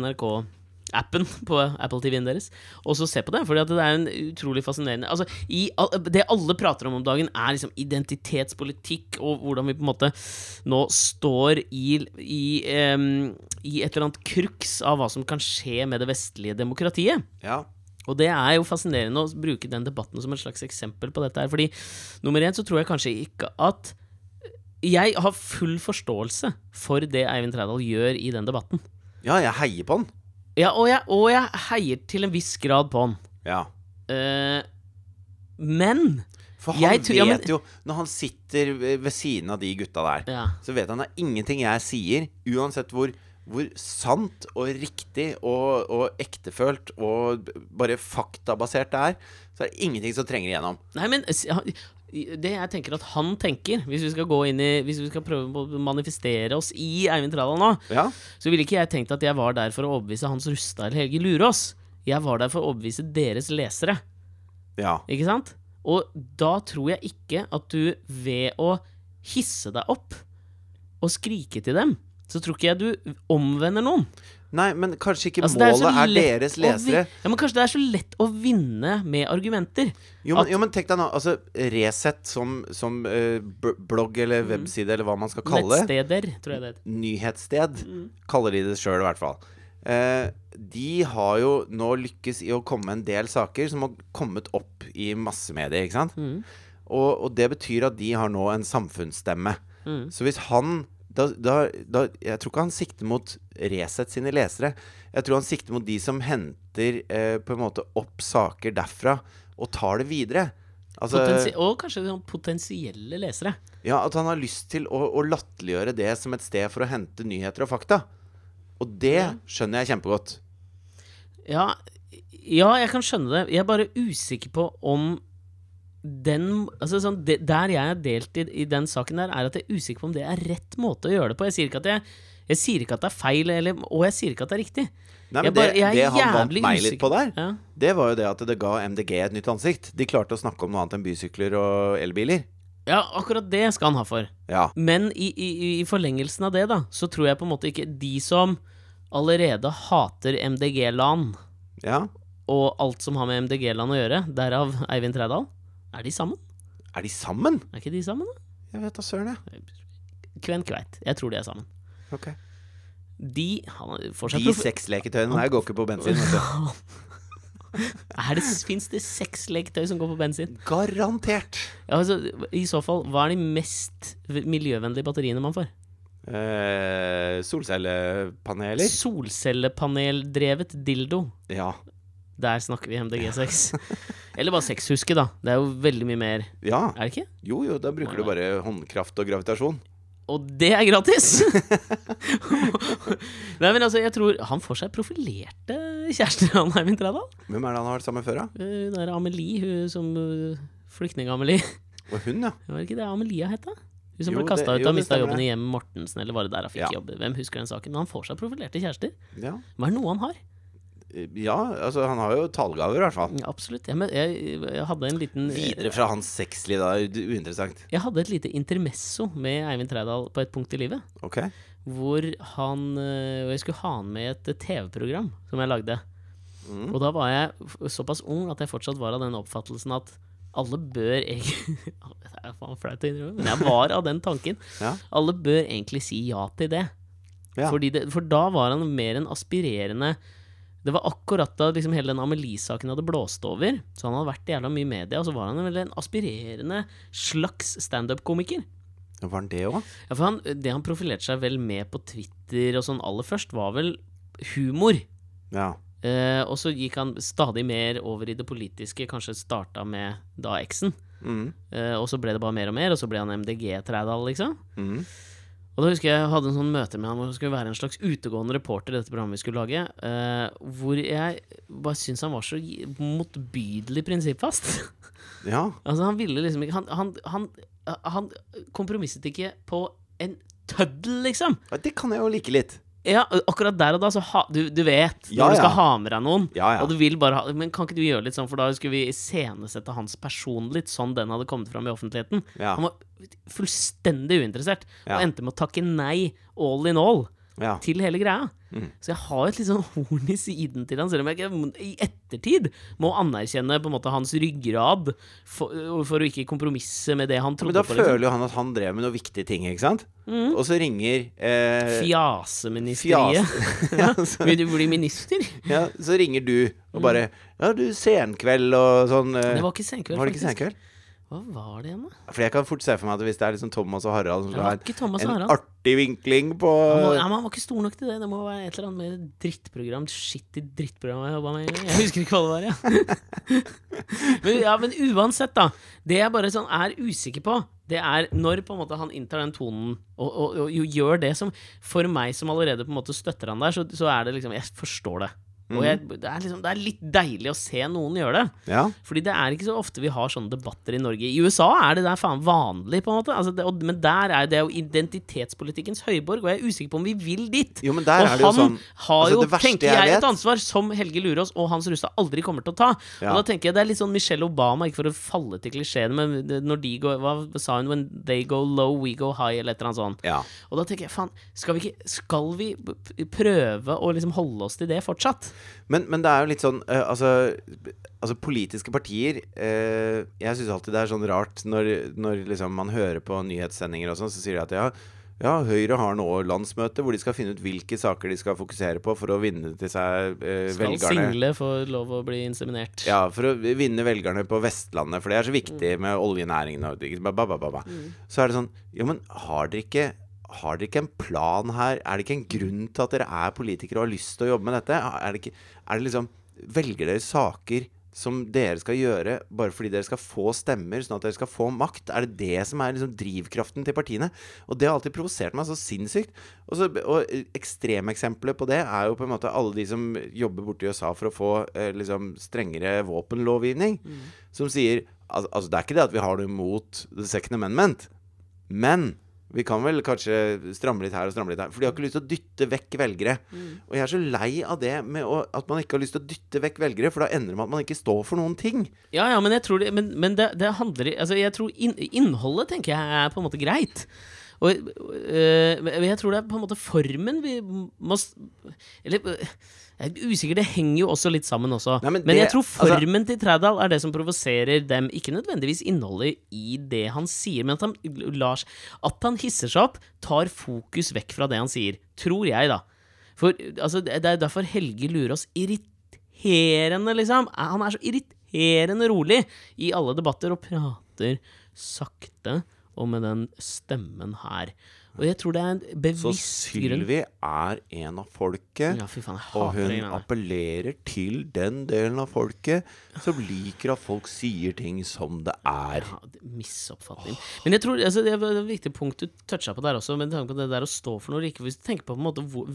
NRK-appen på Apple TV-en deres og så se på det. For det er en utrolig fascinerende Altså, i, Det alle prater om om dagen, er liksom identitetspolitikk og hvordan vi på en måte nå står i, i, um, i et eller annet kruks av hva som kan skje med det vestlige demokratiet. Ja. Og det er jo fascinerende å bruke den debatten som et slags eksempel på dette her. Fordi nummer én så tror jeg kanskje ikke at Jeg har full forståelse for det Eivind Trædal gjør i den debatten. ja, jeg heier på den. Ja, og jeg, og jeg heier til en viss grad på han. Ja. Eh, men For han Jeg tror- ja, men- vet jo Når han sitter ved ved siden av de gutta der, Ja. så vet han at ingenting jeg sier, uansett hvor, hvor sant og riktig og, og ektefølt og b- bare faktabasert det er, så er det ingenting som trenger igjennom. Nei, men s- ja, det jeg tenker at han tenker, hvis vi skal gå inn i Hvis vi skal prøve å manifestere oss i Eivind Trædal nå, Ja. så ville ikke jeg tenkt at jeg var der for å overbevise Hans Rustad eller Helge Lurås. Jeg var der for å overbevise deres lesere. Ja. Ikke sant? Og da tror jeg ikke at du ved å hisse deg opp og skrike til dem, så tror ikke jeg du omvender noen. Nei, men kanskje ikke Altså, målet er er, deres lesere. Ja, men kanskje det er så lett å vinne med argumenter. Jo, men, jo, men tenk deg nå, altså Resett som, som uh, blogg eller webside eller hva man skal kalle det. Nettsteder, tror jeg det heter. Nyhetssted, kaller de det sjøl i hvert fall. Uh, de har jo nå lykkes i å komme en del saker som har kommet opp i massemedier, ikke sant? Mm. Og, og det betyr at de har nå en samfunnsstemme. Mm. Så hvis han da, da, da, Jeg tror ikke han sikter mot Resett sine lesere. Jeg tror han sikter mot de som henter eh, på en måte opp saker derfra og tar det videre. Altså, Potensi og kanskje sånn potensielle lesere. ja, At han har lyst til å, å latterliggjøre det som et sted for å hente nyheter og fakta. Og det skjønner jeg kjempegodt. Ja, ja, jeg kan skjønne det. Jeg er bare usikker på om den altså sånn, det, Der jeg er delt i, i den saken der, er at jeg er usikker på om det er rett måte å gjøre det på. Jeg sier ikke at, jeg, jeg sier ikke at det er feil, eller, og jeg sier ikke at det er riktig. Nei, Jeg bare- det, jeg det han vant meg meg litt på der, Ja. det var jo det at det ga MDG et nytt ansikt. De klarte å snakke om noe annet enn bysykler og elbiler. ja, akkurat det skal han ha for. Ja. Men i, i, i forlengelsen av det, da, så tror jeg på en måte ikke de som allerede hater MDG-land ja. og alt som har med MDG-land å gjøre, derav Eivind Trædal, er de sammen? Er de sammen? Er ikke de sammen, da? Jeg vet da søren, jeg. Kven kveit. Jeg tror de er sammen. Ok. De han fortsatt De profi- sexleketøyene der går ikke på bensin. Vet du. Er det, Fins det sexleketøy som går på bensin? Garantert. Ja, altså, I så fall, hva er de mest miljøvennlige batteriene man får? Eh, solcellepaneler? Solcellepaneldrevet dildo. Ja. Der snakker vi MDG6. Eller bare sexhuske, da. Det er jo veldig mye mer. ja. Er det ikke? Jo, jo, da bruker du bare håndkraft og gravitasjon. Og det er gratis! Nei, men altså, jeg tror han får seg profilerte kjærester, han Eivind Trædal. Hvem er det han har vært sammen med før, da? Eh, Hun der Amelie, hun som uh, Flyktning-Amelie. Og hun, ja. Var det ikke det Amelia het, da? Hun som Jo, ble kasta ut og det mista jobben det. i Hjem Mortensen, eller var det der han fikk Ja. jobb? Hvem husker den saken? Men han får seg profilerte kjærester. ja. Hva er det noe han har? Ja, altså han har jo talegaver, i hvert fall. Absolutt. Ja, men, jeg, jeg hadde en liten Videre fra hans sexliv, da. er Uinteressant. Jeg hadde et lite intermesso med Eivind Trædal på et punkt i livet. Ok. Hvor han øh, Jeg skulle ha han med i et TV-program som jeg lagde. Mm. Og da var jeg såpass ung at jeg fortsatt var av den oppfattelsen at alle bør egentlig Det er faen flaut å innrømme, men jeg var av den tanken. Ja. Alle bør egentlig si ja til det. Ja. Fordi det for da var han mer en aspirerende Det var akkurat da liksom hele den Amelie-saken hadde blåst over. Så han hadde vært jævla mye i media, og så var han vel en aspirerende slags standup-komiker. Var han det òg? Ja, for han, Det han profilerte seg vel med på Twitter og sånn aller først, var vel humor. Ja. Eh, og så gikk han stadig mer over i det politiske, kanskje starta med da eksen. Mm. Eh, og så ble det bare mer og mer, og så ble han MDG-Trædal, liksom. Mm. Og da husker jeg jeg hadde en sånn møte med han hvor han skulle være en slags utegående reporter i dette programmet vi skulle lage, uh, hvor jeg bare syntes han var så motbydelig prinsippfast. Ja. altså, han ville liksom ikke Han, han, han, han kompromisset ikke på en tøddel, liksom. Ja, Det kan jeg jo like litt. Ja, akkurat der og da, så ha, du, du vet Ja, når du skal ja. ha med deg noen. Ja, ja. Og du vil bare ha Men kan ikke du gjøre litt sånn, for da skulle vi iscenesette hans person litt sånn den hadde kommet fram i offentligheten. Ja. Han var fullstendig uinteressert, Ja. og endte med å takke nei all in all Ja. til hele greia. Mm. Så jeg har et litt sånn horn i siden til han, selv om jeg i ettertid må anerkjenne på en måte hans ryggrad for, for å ikke kompromisse med det han Men trodde da på. Liksom. føler jo han at han drev med noen viktige ting, ikke sant? Mm. Og så ringer eh, Fjaseministeriet. Fjas- ja, så, Vil du bli minister? ja, så ringer du og bare Ja, du, senkveld og sånn. Eh, Mm. Det var ikke senkveld, var det ikke faktisk. senkveld? Hva var det igjen, da? For jeg kan fort se for meg at hvis det er liksom Thomas og Harald som skal ha en, artig vinkling på Han, må, ja, men han var ikke stor nok til det. Det må være et eller annet mer drittprogram. Shitty drittprogram jeg jobba med. Jeg husker ikke hva det var, ja. men, ja, men uansett, da. Det jeg bare sånn er usikker på, det er når på en måte han inntar den tonen og, og, og og gjør det som For meg som allerede på en måte støtter han der, så, så er det liksom Jeg forstår det. Og jeg, det, er liksom, det er litt deilig å se noen gjøre det. Ja. Fordi det er ikke så ofte vi har sånne debatter i Norge. I USA er det der faen vanlig, på en måte. Altså det, og, men der er det jo identitetspolitikkens høyborg, og jeg er usikker på om vi vil dit. Jo, men der og han sånn har altså, jo, tenker jeg jeg, et ansvar som Helge Lurås og Hans Rustad aldri kommer til å ta. Ja. Og da tenker jeg det er litt sånn Michelle Obama, ikke for å falle til klisjeene, men når de går Hva sa hun? When they go low, we go high, eller et eller annet sånt. ja. Og da tenker jeg, faen, skal vi ikke Skal vi prøve å liksom holde oss til det fortsatt? Men, men det er jo litt sånn uh, altså, altså politiske partier uh, Jeg syns alltid det er sånn rart når, når liksom man hører på nyhetssendinger og sånn, så sier de at ja, ja, Høyre har nå landsmøte hvor de skal finne ut hvilke saker de skal fokusere på for å vinne til seg eh, Skal velgerne. single få lov å bli inseminert? Ja, for å vinne velgerne på Vestlandet, for det er så viktig med oljenæringen. Og, ba, ba, ba, mm. Så er det sånn Jo, men har dere ikke har dere ikke en plan her? Er det ikke en grunn til at dere er politikere og har lyst til å jobbe med dette? Er det, ikke, er det liksom Velger dere saker som dere skal gjøre bare fordi dere skal få stemmer, sånn at dere skal få makt? Er det det som er liksom drivkraften til partiene? Og det har alltid provosert meg så sinnssykt. Og, så, og ekstremeksempler på det er jo på en måte alle de som jobber borte i USA for å få eh, liksom strengere våpenlovgivning, som sier al Altså, det er ikke det at vi har noe imot The Second Amendment, men vi kan vel kanskje stramme litt her og stramme litt her. For de har ikke lyst til å dytte vekk velgere. Og jeg er så lei av det med å, at man ikke har lyst til å dytte vekk velgere, for da ender det med at man ikke står for noen ting. Ja, ja, men jeg tror det, men, men det, det handler Altså, jeg tror inn, innholdet tenker jeg er på en måte greit. Og øh, jeg tror det er på en måte formen vi må Eller øh, jeg er usikker, det henger jo også litt sammen også. Nei, men men, det- jeg tror altså- formen til Trædal er det som provoserer dem. Ikke nødvendigvis innholdet i det han sier, men at han, Lars, at han hisser seg opp, tar fokus vekk fra det han sier. Tror jeg, da. For altså, det det er derfor Helge Lurås irriterende, liksom. Han er så irriterende rolig i alle debatter og prater sakte og med den stemmen her. Og jeg tror det er en bevisst grunn Så Sylvi er en av folket. Ja, faen, Og hun det appellerer til den delen av folket som liker at folk sier ting som det er. Ja, det- misoppfatning. Men jeg tror, altså, det er et viktig punkt du toucha på der også, med tanke på det der å stå for noe. Hvis du tenker på, på en måte hvor,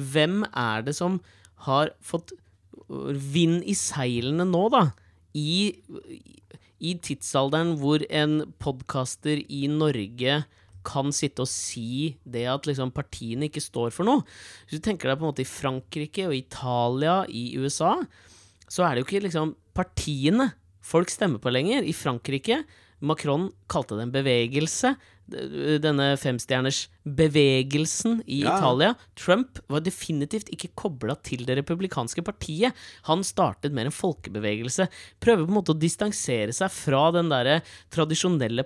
Hvem er det som har fått øh, vind i seilene nå, da? I, i tidsalderen hvor en podkaster i Norge kan sitte og si det at liksom partiene ikke står for noe. Hvis du tenker deg på en måte i Frankrike og Italia, i USA, så er det jo ikke liksom partiene folk stemmer på lenger. I Frankrike Macron kalte det en bevegelse. Denne femstjerners bevegelsen i Ja. Italia. Trump var definitivt ikke kobla til det republikanske partiet. Han startet mer en folkebevegelse. Prøver på en måte å distansere seg fra den derre tradisjonelle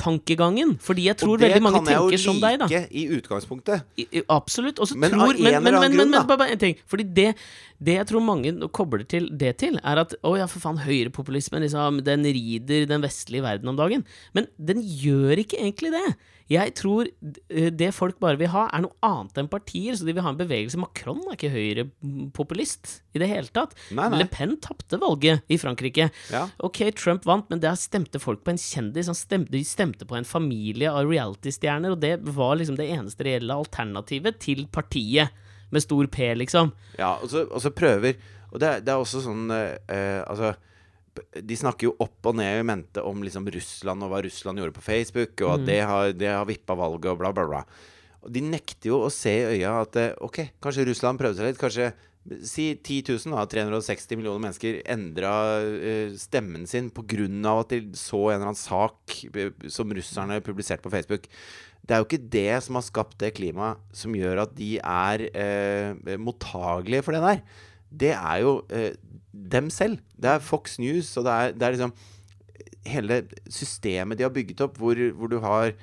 partitankegangen. Fordi jeg tror veldig mange tenker like som deg, da. like i utgangspunktet. I- i- Absolutt. Også Men tror av en men, eller annen men, grunn, men, da. Men, bare en ting. Fordi det, det jeg tror mange kobler til det til, er at å ja, for faen, høyrepopulismen liksom, den rider den vestlige verden om dagen. Men den gjør ikke egentlig det. Jeg tror det folk bare vil ha, er noe annet enn partier. Så de vil ha en bevegelse. Macron er ikke høyrepopulist i det hele tatt. Nei, nei. Le Pen tapte valget i Frankrike. Ja. Ok, Trump vant, men der stemte folk på en kjendis. Stemte, de stemte på en familie av reality-stjerner, og det var liksom det eneste reelle alternativet til partiet. Med stor P, liksom. Ja, og så, og så prøver Og det, det er også sånn eh, eh, Altså de snakker jo opp og ned i mente om liksom Russland og hva Russland gjorde på Facebook, og at det har, det har vippa valget og bla, bla, bla. Og de nekter jo å se i øya at eh, ok, kanskje Russland prøvde seg litt. Kanskje si 10 000, da, 360 millioner mennesker endra uh, stemmen sin pga. at de så en eller annen sak eh, som russerne publiserte på Facebook. Det er jo ikke det som har skapt det klimaet som gjør at de er uh, mottagelige for det der. Det er jo eh, dem selv. Det er Fox News, og det er, det er liksom hele systemet de har bygget opp, hvor, hvor du har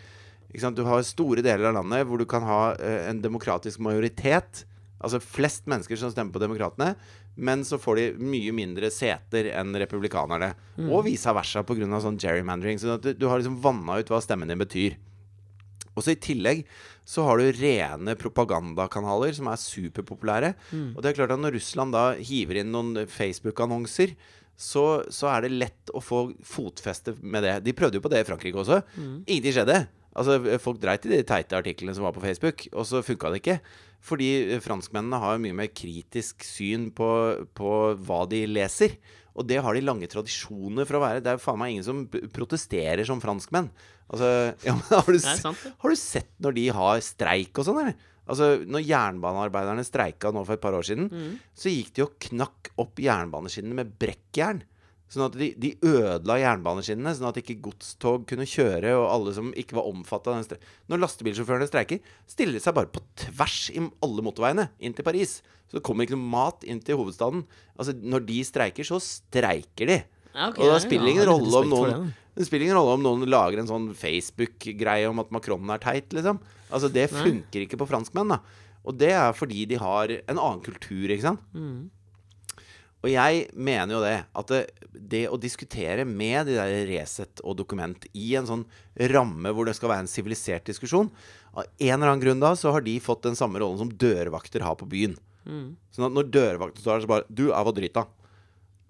Du har store deler av landet hvor du kan ha uh, en demokratisk majoritet. Altså flest mennesker som stemmer på Demokratene. Men så får de mye mindre seter enn republikanerne. Og vice versa pga. sånn gerrymandering. Så at du, du har liksom vanna ut hva stemmen din betyr. Og så I tillegg så har du rene propagandakanaler som er superpopulære. Og det er klart at når Russland da hiver inn noen Facebook-annonser, så, så er det lett å få fotfeste med det. De prøvde jo på det i Frankrike også. Ingenting skjedde. Altså, Folk dreit i de teite artiklene som var på Facebook, og så funka det ikke. Fordi franskmennene har mye mer kritisk syn på, på hva de leser. Og det har de lange tradisjoner for å være. Det er jo faen meg ingen som protesterer som franskmenn. Altså, ja, har, du, sant, har du sett når de har streik og sånn, eller? Altså, når jernbanearbeiderne streika nå for et par år siden, så gikk de og knakk opp jernbaneskinnene med brekkjern. Sånn at de, de ødela jernbaneskinnene, sånn at ikke godstog kunne kjøre, og alle som ikke var omfatta av den streiken. Når lastebilsjåførene streiker, stiller de seg bare på tvers i alle motorveiene inn til Paris. Så det kommer ikke noe mat inn til hovedstaden. Altså, når de streiker, så streiker de. Okay, og da spiller ingen ja, rolle om noen det, spiller ingen rolle om noen lager en sånn Facebook-greie om at Macron er teit, liksom. Altså, det funker ikke på franskmenn, da. Og det er fordi de har en annen kultur, ikke sant. Mm. Og jeg mener jo det, at det, det å diskutere med de der Resett og Dokument i en sånn ramme hvor det skal være en sivilisert diskusjon Av en eller annen grunn da så har de fått den samme rollen som dørvakter har på byen. Mm. Sånn at når dørvakten står der, så bare Du er hva drita.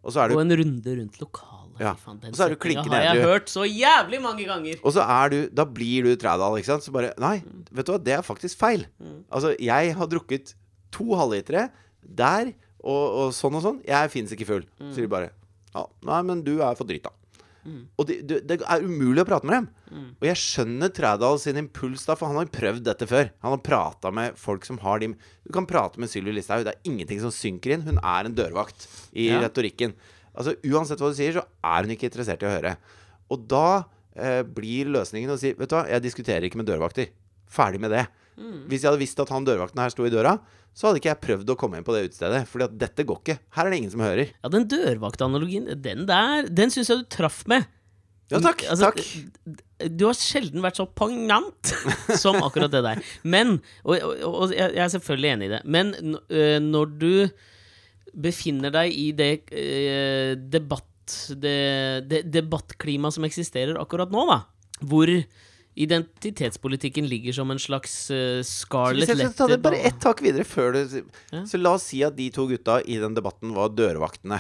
Og så er Og du en runde rundt lokalet. Ja. Og så er du klinkende edru. Det har jeg hørt så jævlig mange ganger. Og så er du Da blir du Trædal, ikke sant? Så bare Nei, vet du hva, det er faktisk feil. Altså, jeg har drukket to halvlitere der, og, og sånn og sånn. Jeg fins ikke full. Så sier de bare Ja, nei, men du er for drita. Og det, de, det er umulig å prate med dem. Og jeg skjønner Trædal sin impuls, da, for han har prøvd dette før. Han har prata med folk som har de Du kan prate med Sylvi Listhaug, det er ingenting som synker inn. Hun er en dørvakt i Ja. retorikken. Altså Uansett hva du sier, så er hun ikke interessert i å høre. Og da eh, blir løsningen å si Vet du hva, jeg diskuterer ikke med dørvakter. Ferdig med det. Hvis jeg hadde visst at han dørvakten her sto i døra, så hadde ikke jeg prøvd å komme inn på det utestedet. Fordi at dette går ikke. Her er det ingen som hører. Ja, den dørvaktanalogien, den der, den syns jeg du traff med. Ja, takk. Altså, takk. Du har sjelden vært så pangant som akkurat det der. Men, og, og, og jeg er selvfølgelig enig i det, men øh, når du befinner deg i det øh, debatt det, det debattklimaet som eksisterer akkurat nå, da, hvor identitetspolitikken ligger som en slags uh, scarlet letter ta det bare ett tak videre før du Ja. Så la oss si at de to gutta i den debatten var dørvaktene.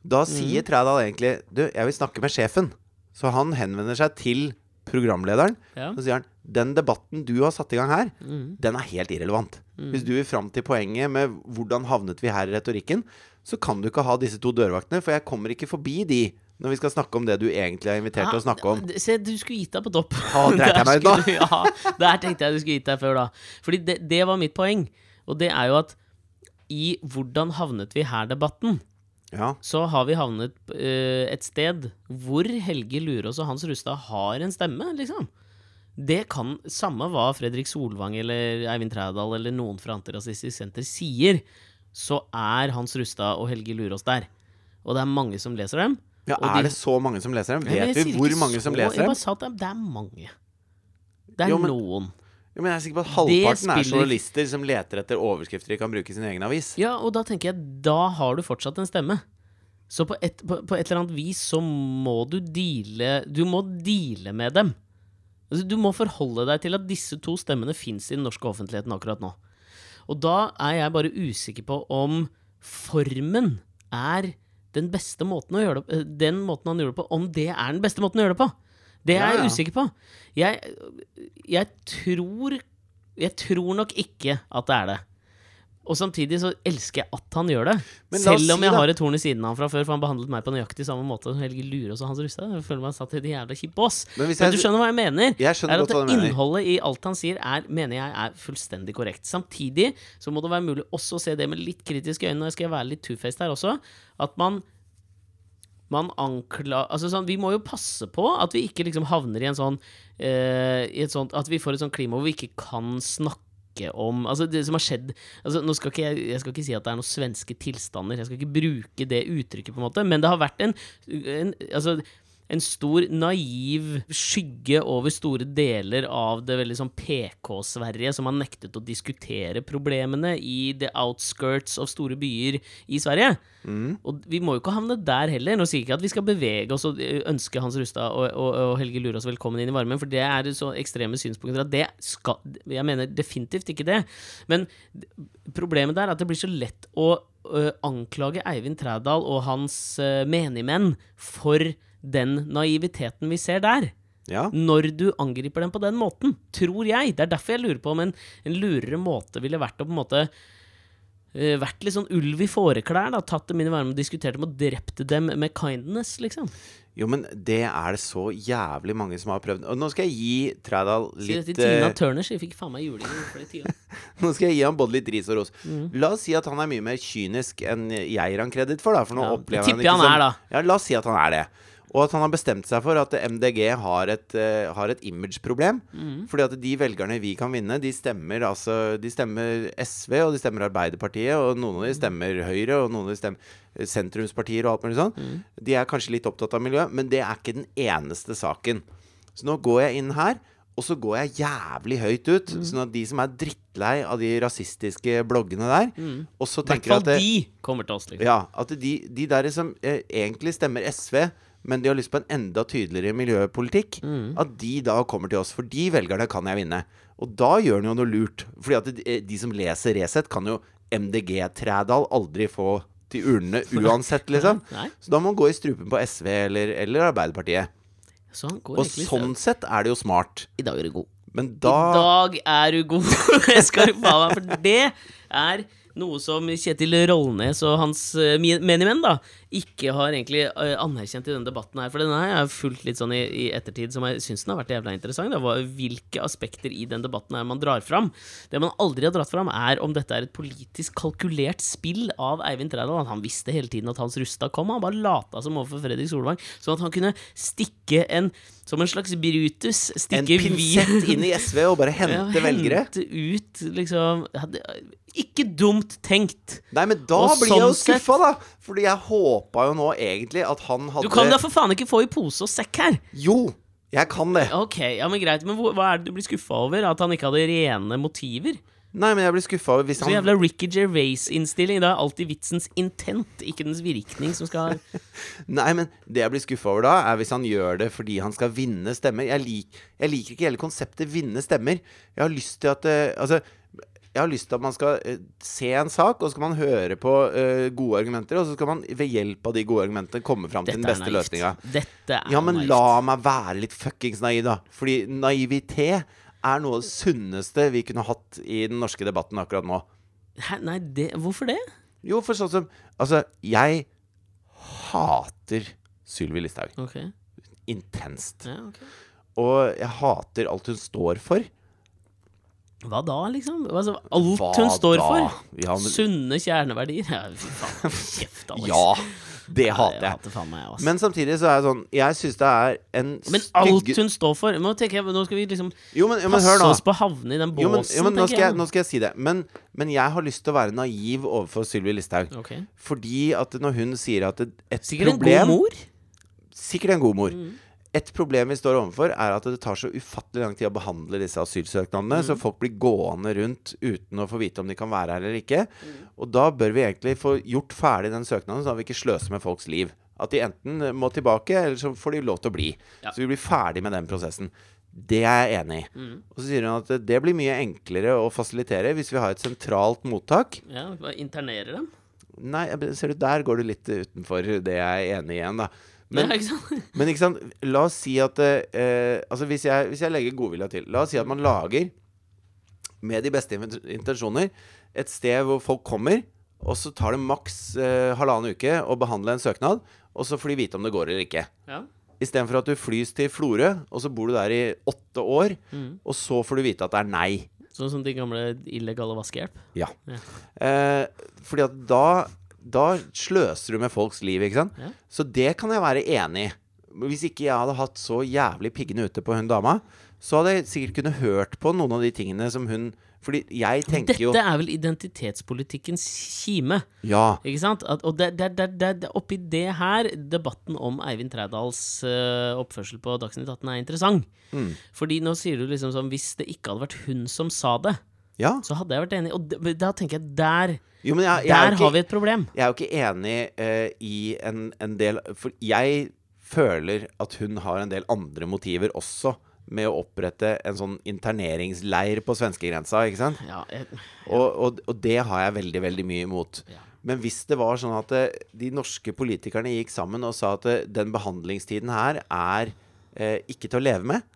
Da sier sier Trædal egentlig Du, jeg vil snakke med sjefen. Så han henvender seg til programlederen. Ja. Så sier han Den debatten du har satt i gang her, mm. den er helt irrelevant. Hvis du vil fram til poenget med hvordan havnet vi her i retorikken, så kan du ikke ha disse to dørvaktene, for jeg kommer ikke forbi de når vi skal snakke om det du egentlig er invitert til å snakke om. Se, du skulle gitt deg på topp. Ja, dreit jeg meg ut du- Ja, der tenkte jeg du skulle gitt deg før, da. Fordi det, det var mitt poeng. Og det er jo at i 'Hvordan havnet vi her?'-debatten, Ja. så har vi havnet uh, et sted hvor Helge Lurås og Hans Rustad har en stemme, liksom. Det kan, samme hva Fredrik Solvang eller Eivind Trædal eller noen fra Antirasistisk Senter sier, så er Hans Rustad og Helge Lurås der. Og det er mange som leser dem. Ja, Og de- Er det så mange som leser dem? Vet vi hvor mange som leser dem? Jeg bare sa at det er, er mange. Det er Jo, men- noen. Jo, men jeg er sikker på at halvparten er journalister som leter etter overskrifter de kan bruke i sin egen avis. Ja, og da tenker jeg, da har du fortsatt en stemme. Så på et, på, på et eller annet vis så må du deale Du må deale med dem. Altså, du må forholde deg til at disse to stemmene fins i den norske offentligheten akkurat nå. Og da er jeg bare usikker på om formen er den beste måten å gjøre det eh, Den måten han gjør det på, om det er den beste måten å gjøre det på. Det er Ja, jeg ja. usikker på. Jeg, jeg tror Jeg tror nok ikke at det er det. Og samtidig så elsker jeg at han gjør det. Men Selv om si jeg da- har et horn i siden av ham fra før, for han behandlet meg på nøyaktig samme måte Helge Lurås og Hans Rustad. Jeg føler meg satt i et jævla kjipt bås. Men hvis Men du skjønner hva jeg mener? Jeg skjønner er at. Innholdet i alt han sier, er, mener jeg er fullstendig korrekt. Samtidig så må det være mulig også å se det med litt kritiske øyne, og jeg skal være litt two-faced her også, at man man ankla... Altså sånn, vi må jo passe på at vi ikke liksom havner i en sånn eh, i sånt, At vi får et sånt klima hvor vi ikke kan snakke om Altså, det som har skjedd altså, Nå skal ikke jeg, jeg skal ikke si at det er noen svenske tilstander, jeg skal ikke bruke det uttrykket, på en måte, men det har vært en, en Altså en stor naiv skygge over store deler av det veldig sånn PK-Sverige, som har nektet å diskutere problemene i the outskirts av store byer i Sverige. Og vi må jo ikke havne der heller. Nå sier jeg ikke at vi skal bevege oss og eh, ønske Hans Rustad og, og, og Helge Lurås velkommen inn i varmen, for det er så ekstreme synspunkter at det skal Jeg mener definitivt ikke det. Men problemet der er at det blir så lett å ø, anklage Eivind Trædal og hans uh, menigmenn for den naiviteten vi ser der. Ja. Når du angriper dem på den måten, tror jeg. Det er derfor jeg lurer på om en, en lurere måte ville vært å på en måte uh, vært litt sånn ulv i fåreklær, da. Tatt dem inn i varmen og diskutert dem og drept dem med kindness, liksom. Jo, men det er det så jævlig mange som har prøvd. Og nå skal jeg gi Trædal Si det litt til Tina eh, Turner, så jeg fikk faen meg juling. Nå skal jeg gi ham både litt ris og ros. Mm. La oss si at han er mye mer kynisk enn jeg gir han kreditt for, da. For nå Ja, opplever han ikke han som da. Ja, la oss si at han er det. Og at han har bestemt seg for at MDG har et, uh, har et imageproblem. Mm. Fordi at de velgerne vi kan vinne, de stemmer altså De stemmer SV, og de stemmer Arbeiderpartiet, og noen av de stemmer Høyre, og noen av de stemmer sentrumspartier og alt mulig sånn. Mm. De er kanskje litt opptatt av miljø, men det er ikke den eneste saken. Så nå går jeg inn her, og så går jeg jævlig høyt ut, Mm. sånn at de som er drittlei av de rasistiske bloggene der, og så Mm. I hvert fall de kommer til oss, liksom. ja, at de, de der som eh, egentlig stemmer SV, men de har lyst på en enda tydeligere miljøpolitikk, Mm. at de da kommer til oss. For de velgerne kan jeg vinne. Og da gjør han jo noe lurt. Fordi at de, de som leser Resett, kan jo MDG-Trædal aldri få til urnene uansett, liksom. Så da må han gå i strupen på SV eller, eller Arbeiderpartiet. Så Og sånn sett er det jo smart. I dag er du god. Men I dag er du god. Jeg skal faen meg, for det er noe som Kjetil Rollnes og hans uh, menigmenn da ikke har egentlig eh, anerkjent i denne debatten her. For denne har jeg fulgt litt sånn i, i ettertid, som jeg syns den har vært jævla interessant. Da, hvilke aspekter i den debatten her man drar fram. Det man aldri har dratt fram, er om dette er et politisk kalkulert spill av Eivind Trædal. Han visste hele tiden at Hans Rustad kom. Han bare lata som overfor Fredrik Solvang, sånn at han kunne stikke en Som en slags Brutus. Stikke en pinsett inn i SV og bare hente ja, velgere. Hente ut, liksom Ikke dumt tenkt. Nei, men da Og blir jeg jo sånn skuffa, da. Fordi jeg håpa jo nå egentlig at han hadde Du kan da for faen ikke få i pose og sekk her! Jo, jeg kan det. Ok, ja, men greit, men hva er det du blir skuffa over? At han ikke hadde rene motiver? Nei, men jeg blir skuffa over hvis Så han jævla Ricky Gervais-innstilling. Det er alltid vitsens intent, ikke dens virkning, som skal Nei, men det jeg blir skuffa over da, er hvis han gjør det fordi han skal vinne stemmer. Jeg, lik, jeg liker ikke hele konseptet vinne stemmer. Jeg har lyst til at uh, Altså, jeg har lyst til at man skal uh, se en sak, og så skal man høre på uh, gode argumenter, og så skal man ved hjelp av de gode argumentene komme fram til den beste løsninga. Dette er Ja, men naivt. la meg være litt fuckings naiv, da. Fordi naivitet er noe av det sunneste vi kunne hatt i den norske debatten akkurat nå. Hæ, nei, det, hvorfor det? Jo, for sånn som Altså, jeg hater Sylvi Listhaug. Okay. Intenst. ja, okay. Og jeg hater alt hun står for. Hva da, liksom? Altså, alt Hva hun står da? for? Ja, men, Sunne kjerneverdier? Ja, fy faen. Kjeft, Alex. ja det hater jeg jeg. hater meg. Men samtidig så er jeg sånn Jeg syns det er en Men alt hun står for Nå jeg, nå skal vi liksom Jo, men, jo, men passe oss på å havne i den båsen, Jo, men, jo, men nå, skal jeg, nå skal jeg si det. Men, men jeg har lyst til å være naiv overfor Sylvi Listhaug. Okay. Fordi at når hun sier at et, Sikkert problem en god mor. Sikkert en god mor. Mm. Et problem vi står overfor, er at det tar så ufattelig lang tid å behandle disse asylsøknadene, Mm. så folk blir gående rundt uten å få vite om de kan være her eller ikke. Mm. Og da bør vi egentlig få gjort ferdig den søknaden, så vi ikke sløser med folks liv. At de enten må tilbake, eller så får de lov til å bli. Ja. Så vi blir ferdig med den prosessen. Det er jeg enig i. Mm. Og så sier hun at det blir mye enklere å fasilitere hvis vi har et sentralt mottak. Ja, bare Internerer dem. Nei, ser du, der går du litt utenfor det jeg er enig i igjen, da. Men, ikke men ikke sant, la oss si at eh, Altså hvis jeg, hvis jeg legger godvilja til La oss si at man lager med de beste intensjoner, et sted hvor folk kommer, og så tar det maks eh, halvannen uke å behandle en søknad, og så får de vite om det går eller ikke. Ja. Istedenfor at du flys til Florø, og så bor du der i åtte år, og så får du vite at det er nei. Sånn som de gamle illegale vaskehjelp. Ja. Ja. Eh, fordi at da, da sløser du med folks liv, ikke sant? Ja. Så det kan jeg være enig i. Hvis ikke jeg hadde hatt så jævlig piggene ute på hun dama, så hadde jeg sikkert kunne hørt på noen av de tingene som hun Fordi jeg tenker Dette jo er vel identitetspolitikkens kime. Ja. Ikke sant? At, og det, det, det, det, det, oppi det her debatten om Eivind Trædals uh, oppførsel på Dagsnytt 18 er interessant. Mm. Fordi nå sier du liksom sånn Hvis det ikke hadde vært hun som sa det, ja. så hadde jeg vært enig. Og da tenker jeg der Jo, men jeg, jeg, er Der ikke, har vi et problem. jeg er jo ikke enig uh, i en, en del For jeg føler at hun har en del andre motiver også med å opprette en sånn interneringsleir på svenskegrensa, ikke sant? Ja, jeg, Og, og, og det har jeg veldig, veldig mye imot. Ja. Men hvis det var sånn at eh, de norske politikerne gikk sammen og sa at eh, den behandlingstiden her er eh, ikke til å leve med,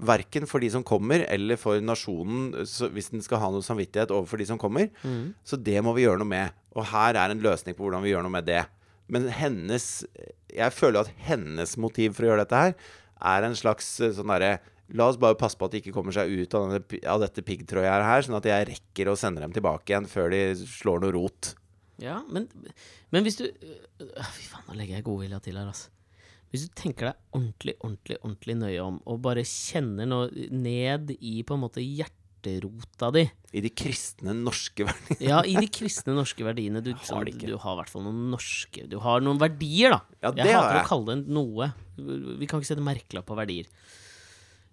verken for de som kommer, eller for nasjonen, så, hvis den skal ha noe samvittighet overfor de som kommer, Mm. så det må vi gjøre noe med. Og her er en løsning på hvordan vi gjør noe med det. Men hennes Jeg føler at hennes motiv for å gjøre dette her er en slags eh, sånn derre La oss bare passe på at de ikke kommer seg ut av, denne, av dette piggtrådet her, sånn at jeg rekker å sende dem tilbake igjen før de slår noe rot. ja men, men hvis du øh, Fy faen, nå legger jeg godvilja til her, altså. Hvis du tenker deg ordentlig, ordentlig, ordentlig nøye om, og bare kjenner noe ned i på en måte hjerterota di I de kristne norske verdiene. Ja, i de kristne norske verdiene. Du, Har det ikke. du har i hvert fall noen norske Du har noen verdier, da. Ja, det jeg hater jeg. å kalle det noe. Vi kan ikke sette merkelapp på verdier.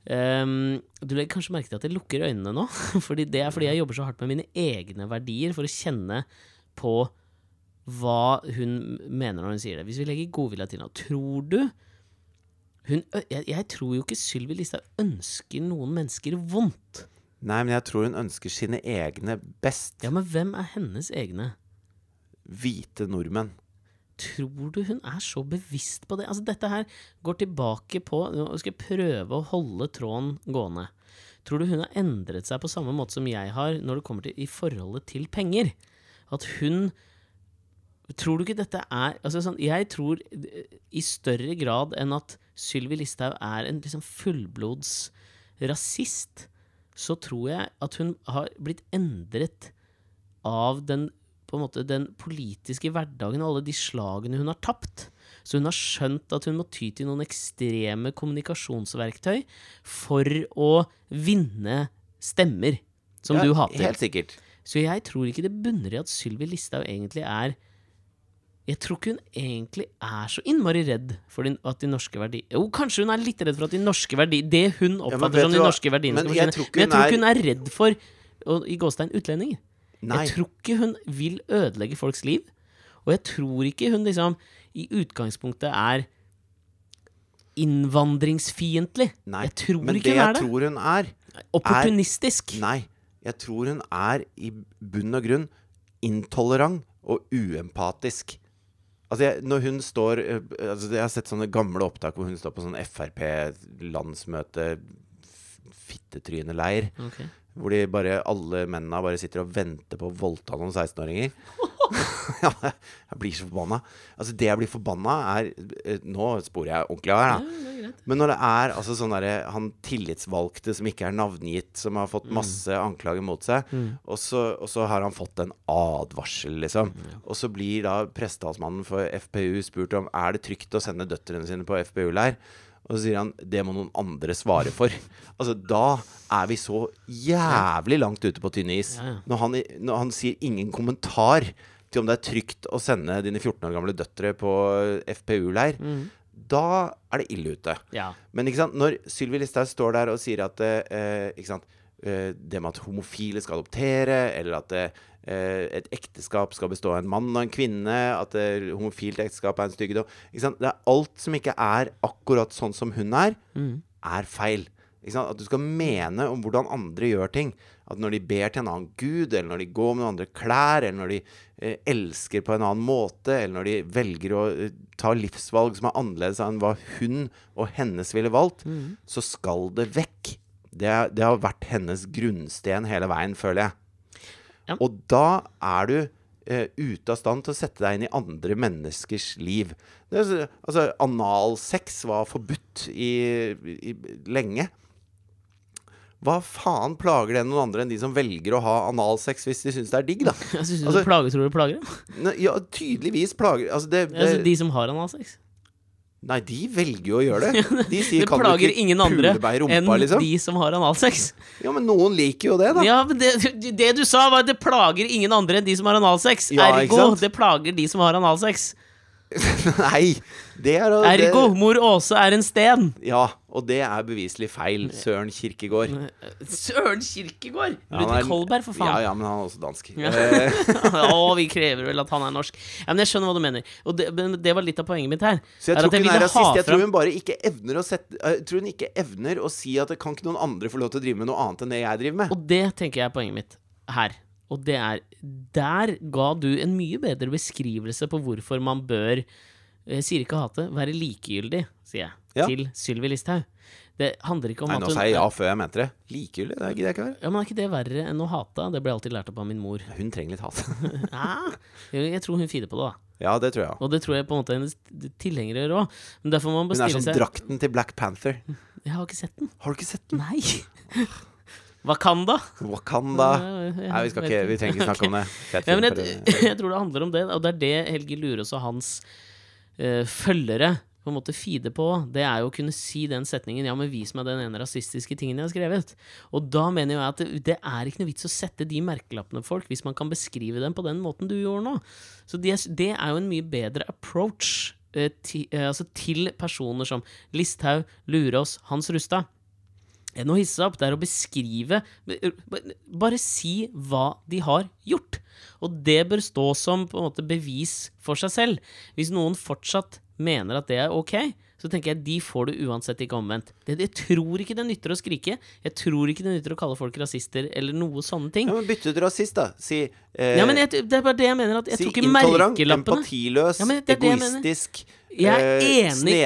Um, du legger kanskje merke til at jeg lukker øynene nå. Fordi det er fordi jeg jobber så hardt med mine egne verdier for å kjenne på hva hun mener når hun sier det. Hvis vi legger godvilja til nå, tror du hun, jeg, jeg tror jo ikke Sylvi Listhaug ønsker noen mennesker vondt. Nei, men jeg tror hun ønsker sine egne best. Ja, men hvem er hennes egne? Hvite nordmenn. Tror du hun er så bevisst på det? Altså, dette her går tilbake på Nå skal jeg prøve å holde tråden gående. Tror du hun har endret seg på samme måte som jeg har når det kommer til i forholdet til penger? At hun Tror du ikke dette er altså sånn, Jeg tror eh, i større grad enn at Sylvi Listhaug er en liksom fullblods rasist, så tror jeg at hun har blitt endret av den på en måte den politiske hverdagen og alle de slagene hun har tapt. Så hun har skjønt at hun må ty til noen ekstreme kommunikasjonsverktøy for å vinne stemmer, som Ja, du hater. Helt sikkert. Så jeg tror ikke det bunner i at Sylvi Listhaug egentlig er Jeg tror ikke hun egentlig er så innmari redd for at de norske verdiene Jo, kanskje hun er litt redd for at de norske verdi... Det hun oppfatter ja, som de norske verdiene Men skal forsvinne. Men jeg tror er- ikke hun er redd for, og, i gåstein, utlendinger. Nei. Jeg tror ikke hun vil ødelegge folks liv. Og jeg tror ikke hun liksom i utgangspunktet er innvandringsfiendtlig. Nei. Jeg tror men ikke det hun er det. jeg tror hun er Opportunistisk. Nei. Jeg tror hun er i bunn og grunn intolerant og uempatisk. Altså, jeg, når hun står eh, altså, Jeg har sett sånne gamle opptak hvor hun står på sånn Frp-landsmøte fittetryneleir. Okay. Hvor de bare, alle mennene bare sitter og venter på å voldta noen 16-åringer. ja, jeg blir så forbanna. Altså, det jeg blir forbanna, er eh, Nå sporer jeg ordentlig av her, da. Ja. Men når det er altså sånn derre Han tillitsvalgte som ikke er navngitt, som har fått masse anklager mot seg, og, så, og så har han fått en advarsel, liksom. Og så blir da prestetalsmannen for FPU spurt om er det trygt å sende døtrene sine på FPU-leir. Og så sier han det må noen andre svare for. Altså Da er vi så jævlig langt ute på tynn is. Når, han, når han sier ingen kommentar til om det er trygt å sende dine 14 år gamle døtre på FPU-leir, da er det ille ute. Ja. Men når Sylvi Listhaug står der og sier at eh, eh, det med at homofile skal adoptere, eller at eh, et ekteskap skal bestå av en mann og en kvinne, at eh, homofilt ekteskap er en styggedom? Det er alt som ikke er akkurat sånn som hun er, er feil. At du skal mene om hvordan andre gjør ting. At når de ber til en annen gud, eller når de går med noen andre klær, eller når de eh, elsker på en annen måte, eller når de velger å eh, ta livsvalg som er annerledes enn hva hun og hennes ville valgt, så skal det vekk. det, det har vært hennes grunnsten hele veien, føler jeg. Ja. Og da er du eh, ute av stand til å sette deg inn i andre menneskers liv. Det, altså, analsex var forbudt i, i, lenge. Hva faen plager det noen andre enn de som velger å ha analsex hvis de syns det er digg, da? Synes Altså- du plager, tror du plager dem? Ja, tydeligvis plager Altså, det, det Altså, de som har analsex. Nei, de velger jo å gjøre det. De sier Det plager ingen andre i enn liksom. de som har analsex. Ja, men noen liker jo det, da. Ja, men det, det du sa, var at det plager ingen andre enn de som har analsex. Ja, Ergo, det plager de som har analsex. Nei, det er det... Ergo, mor Åse er en sten. Ja, og det er beviselig feil. Søren Kirkegård. Søren Kirkegård! Ja, Ludvig er- Kolberg, for faen. ja, men han er også dansk. Ja. Eh, Å, vi krever vel at han er norsk. Ja, men Jeg skjønner hva du mener. Og det, det var litt av poenget mitt her. Så jeg tror ikke hun er rasist. Jeg tror hun bare ikke evner å sette eh, Jeg tror hun ikke evner å si at det kan ikke noen andre få lov til å drive med noe annet enn det jeg driver med. Og det tenker jeg er poenget mitt her. Og det er Der ga du en mye bedre beskrivelse på hvorfor man bør Jeg sier ikke hate, være likegyldig, sier jeg, Ja. til Sylvi Listhaug. Det handler ikke om Nei, at nå hun sa jeg ja før jeg mente det. Likegyldig, det gidder jeg ikke være. Ja, men Er ikke det verre enn å hate? Det ble alltid lært opp av min mor. Hun trenger litt hat. Ja, jeg tror hun fider på det, da. Ja, det tror jeg òg. Og det tror jeg på en måte hennes tilhengere gjør òg. Hun er som seg drakten til Black Panther. Jeg har ikke sett den. Har du ikke sett den? Nei. Wakanda? Wakanda. Nei, vi, skal ikke, vi trenger ikke snakke om det. Ja, men jeg, jeg tror det handler om det, og det er det Helge Lurås og hans uh, følgere på en måte feeder på. Det er jo å kunne si den setningen 'Ja, men vis meg den ene rasistiske tingen jeg har skrevet'. Og da mener jeg at det, det er ikke noe vits å sette de merkelappene på folk hvis man kan beskrive dem på den måten du gjorde nå. Så det, det er jo en mye bedre approach eh, ti, eh, altså til personer som Listhaug, Lurås, Hans Rustad enn å hisse seg opp. Det er å beskrive Bare si hva de har gjort. Og det bør stå som på en måte bevis for seg selv. Hvis noen fortsatt mener at det er ok, så tenker jeg de får det uansett ikke omvendt. Jeg tror ikke det nytter å skrike. Jeg tror ikke det nytter å kalle folk rasister eller noe sånne ting. Ja, men bytte ut rasist, da. Si, eh, Ja, men jeg, det er bare det jeg mener. At jeg si tror ikke intolerant, merkelappene empatiløs, Ja, det det jeg mener. Jeg er eh, enig i-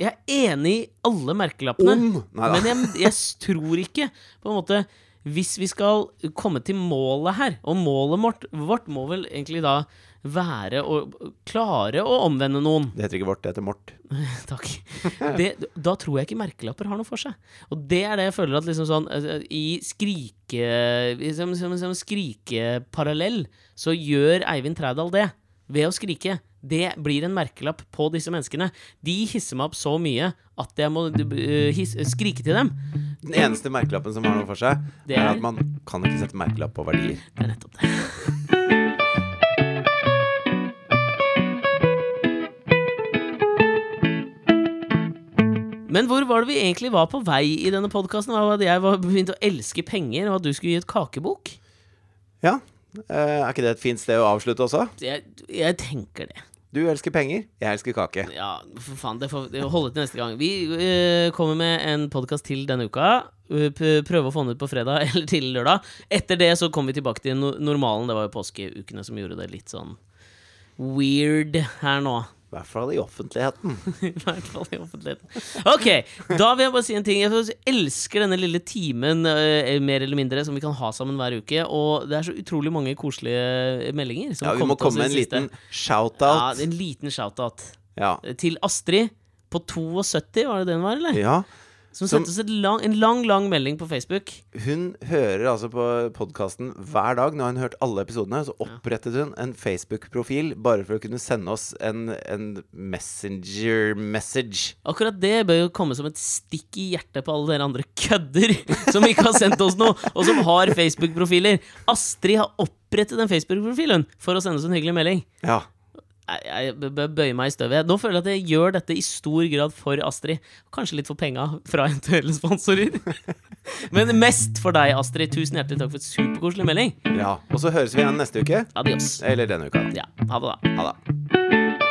Jeg er enig i alle merkelappene. Men jeg, jeg tror ikke på en måte Hvis vi skal komme til målet her, og målet vårt, vårt må vel egentlig da være å klare å omvende noen. Det heter ikke vårt, det heter Mort. Takk. Det, da tror jeg ikke merkelapper har noe for seg. Og det er det jeg føler at liksom sånn eh, I skrike... Som, som, som skrikeparallell så gjør Eivind Trædal det. Ved å skrike. Det blir en merkelapp på disse menneskene. De hisser meg opp så mye at jeg må eh, his, skrike til dem. Den eneste merkelappen som har noe for seg, er er- at man kan ikke sette merkelapp på verdier. Det er nettopp det. Men hvor var det vi egentlig var på vei i denne podkasten? Jeg var begynt å elske penger, og at du skulle gi et kakebok? Ja. Eh, er ikke det et fint sted å avslutte også? Jeg, jeg tenker det. Du elsker penger, jeg elsker kake. Ja, for faen, det får holde til neste gang. Vi uh, kommer med en podkast til denne uka. Eh, Prøve å få den ut på fredag eller til lørdag. Etter det så kommer vi tilbake til normalen. Det var jo påskeukene som gjorde det litt sånn weird her nå. I hvert fall i offentligheten. I hvert fall i offentligheten. Ok, da vil jeg bare si en ting. Jeg elsker denne lille timen, eh, mer eller mindre, som vi kan ha sammen hver uke. Og det er så utrolig mange koselige meldinger. Som Ja, vi må komme med en det liten shout-out. Ja, en liten shout-out. Ja. Til Astrid på 72, var det den var, eller? ja. Som sendte oss lang, en lang, lang melding på Facebook. Hun hører altså på podkasten hver dag. Nå har hun hørt alle episodene. Så opprettet hun en Facebook-profil bare for å kunne sende oss en, en messenger-message. Akkurat det bør jo komme som et stikk i hjertet på alle dere andre kødder som ikke har sendt oss noe, og som har Facebook-profiler. Astrid har opprettet en Facebook-profil for å sende oss en hyggelig melding. Ja. Jeg, bøyer meg i støvet. Nå føler jeg at jeg gjør dette i stor grad for Astrid. Kanskje litt for penga fra eventuelle sponsorer. Men mest for deg, Astrid. Tusen hjertelig takk for et superkoselig melding. ja. Og så høres vi igjen neste uke. Adios. Eller denne uka. Ja, ha det, da. Ha det.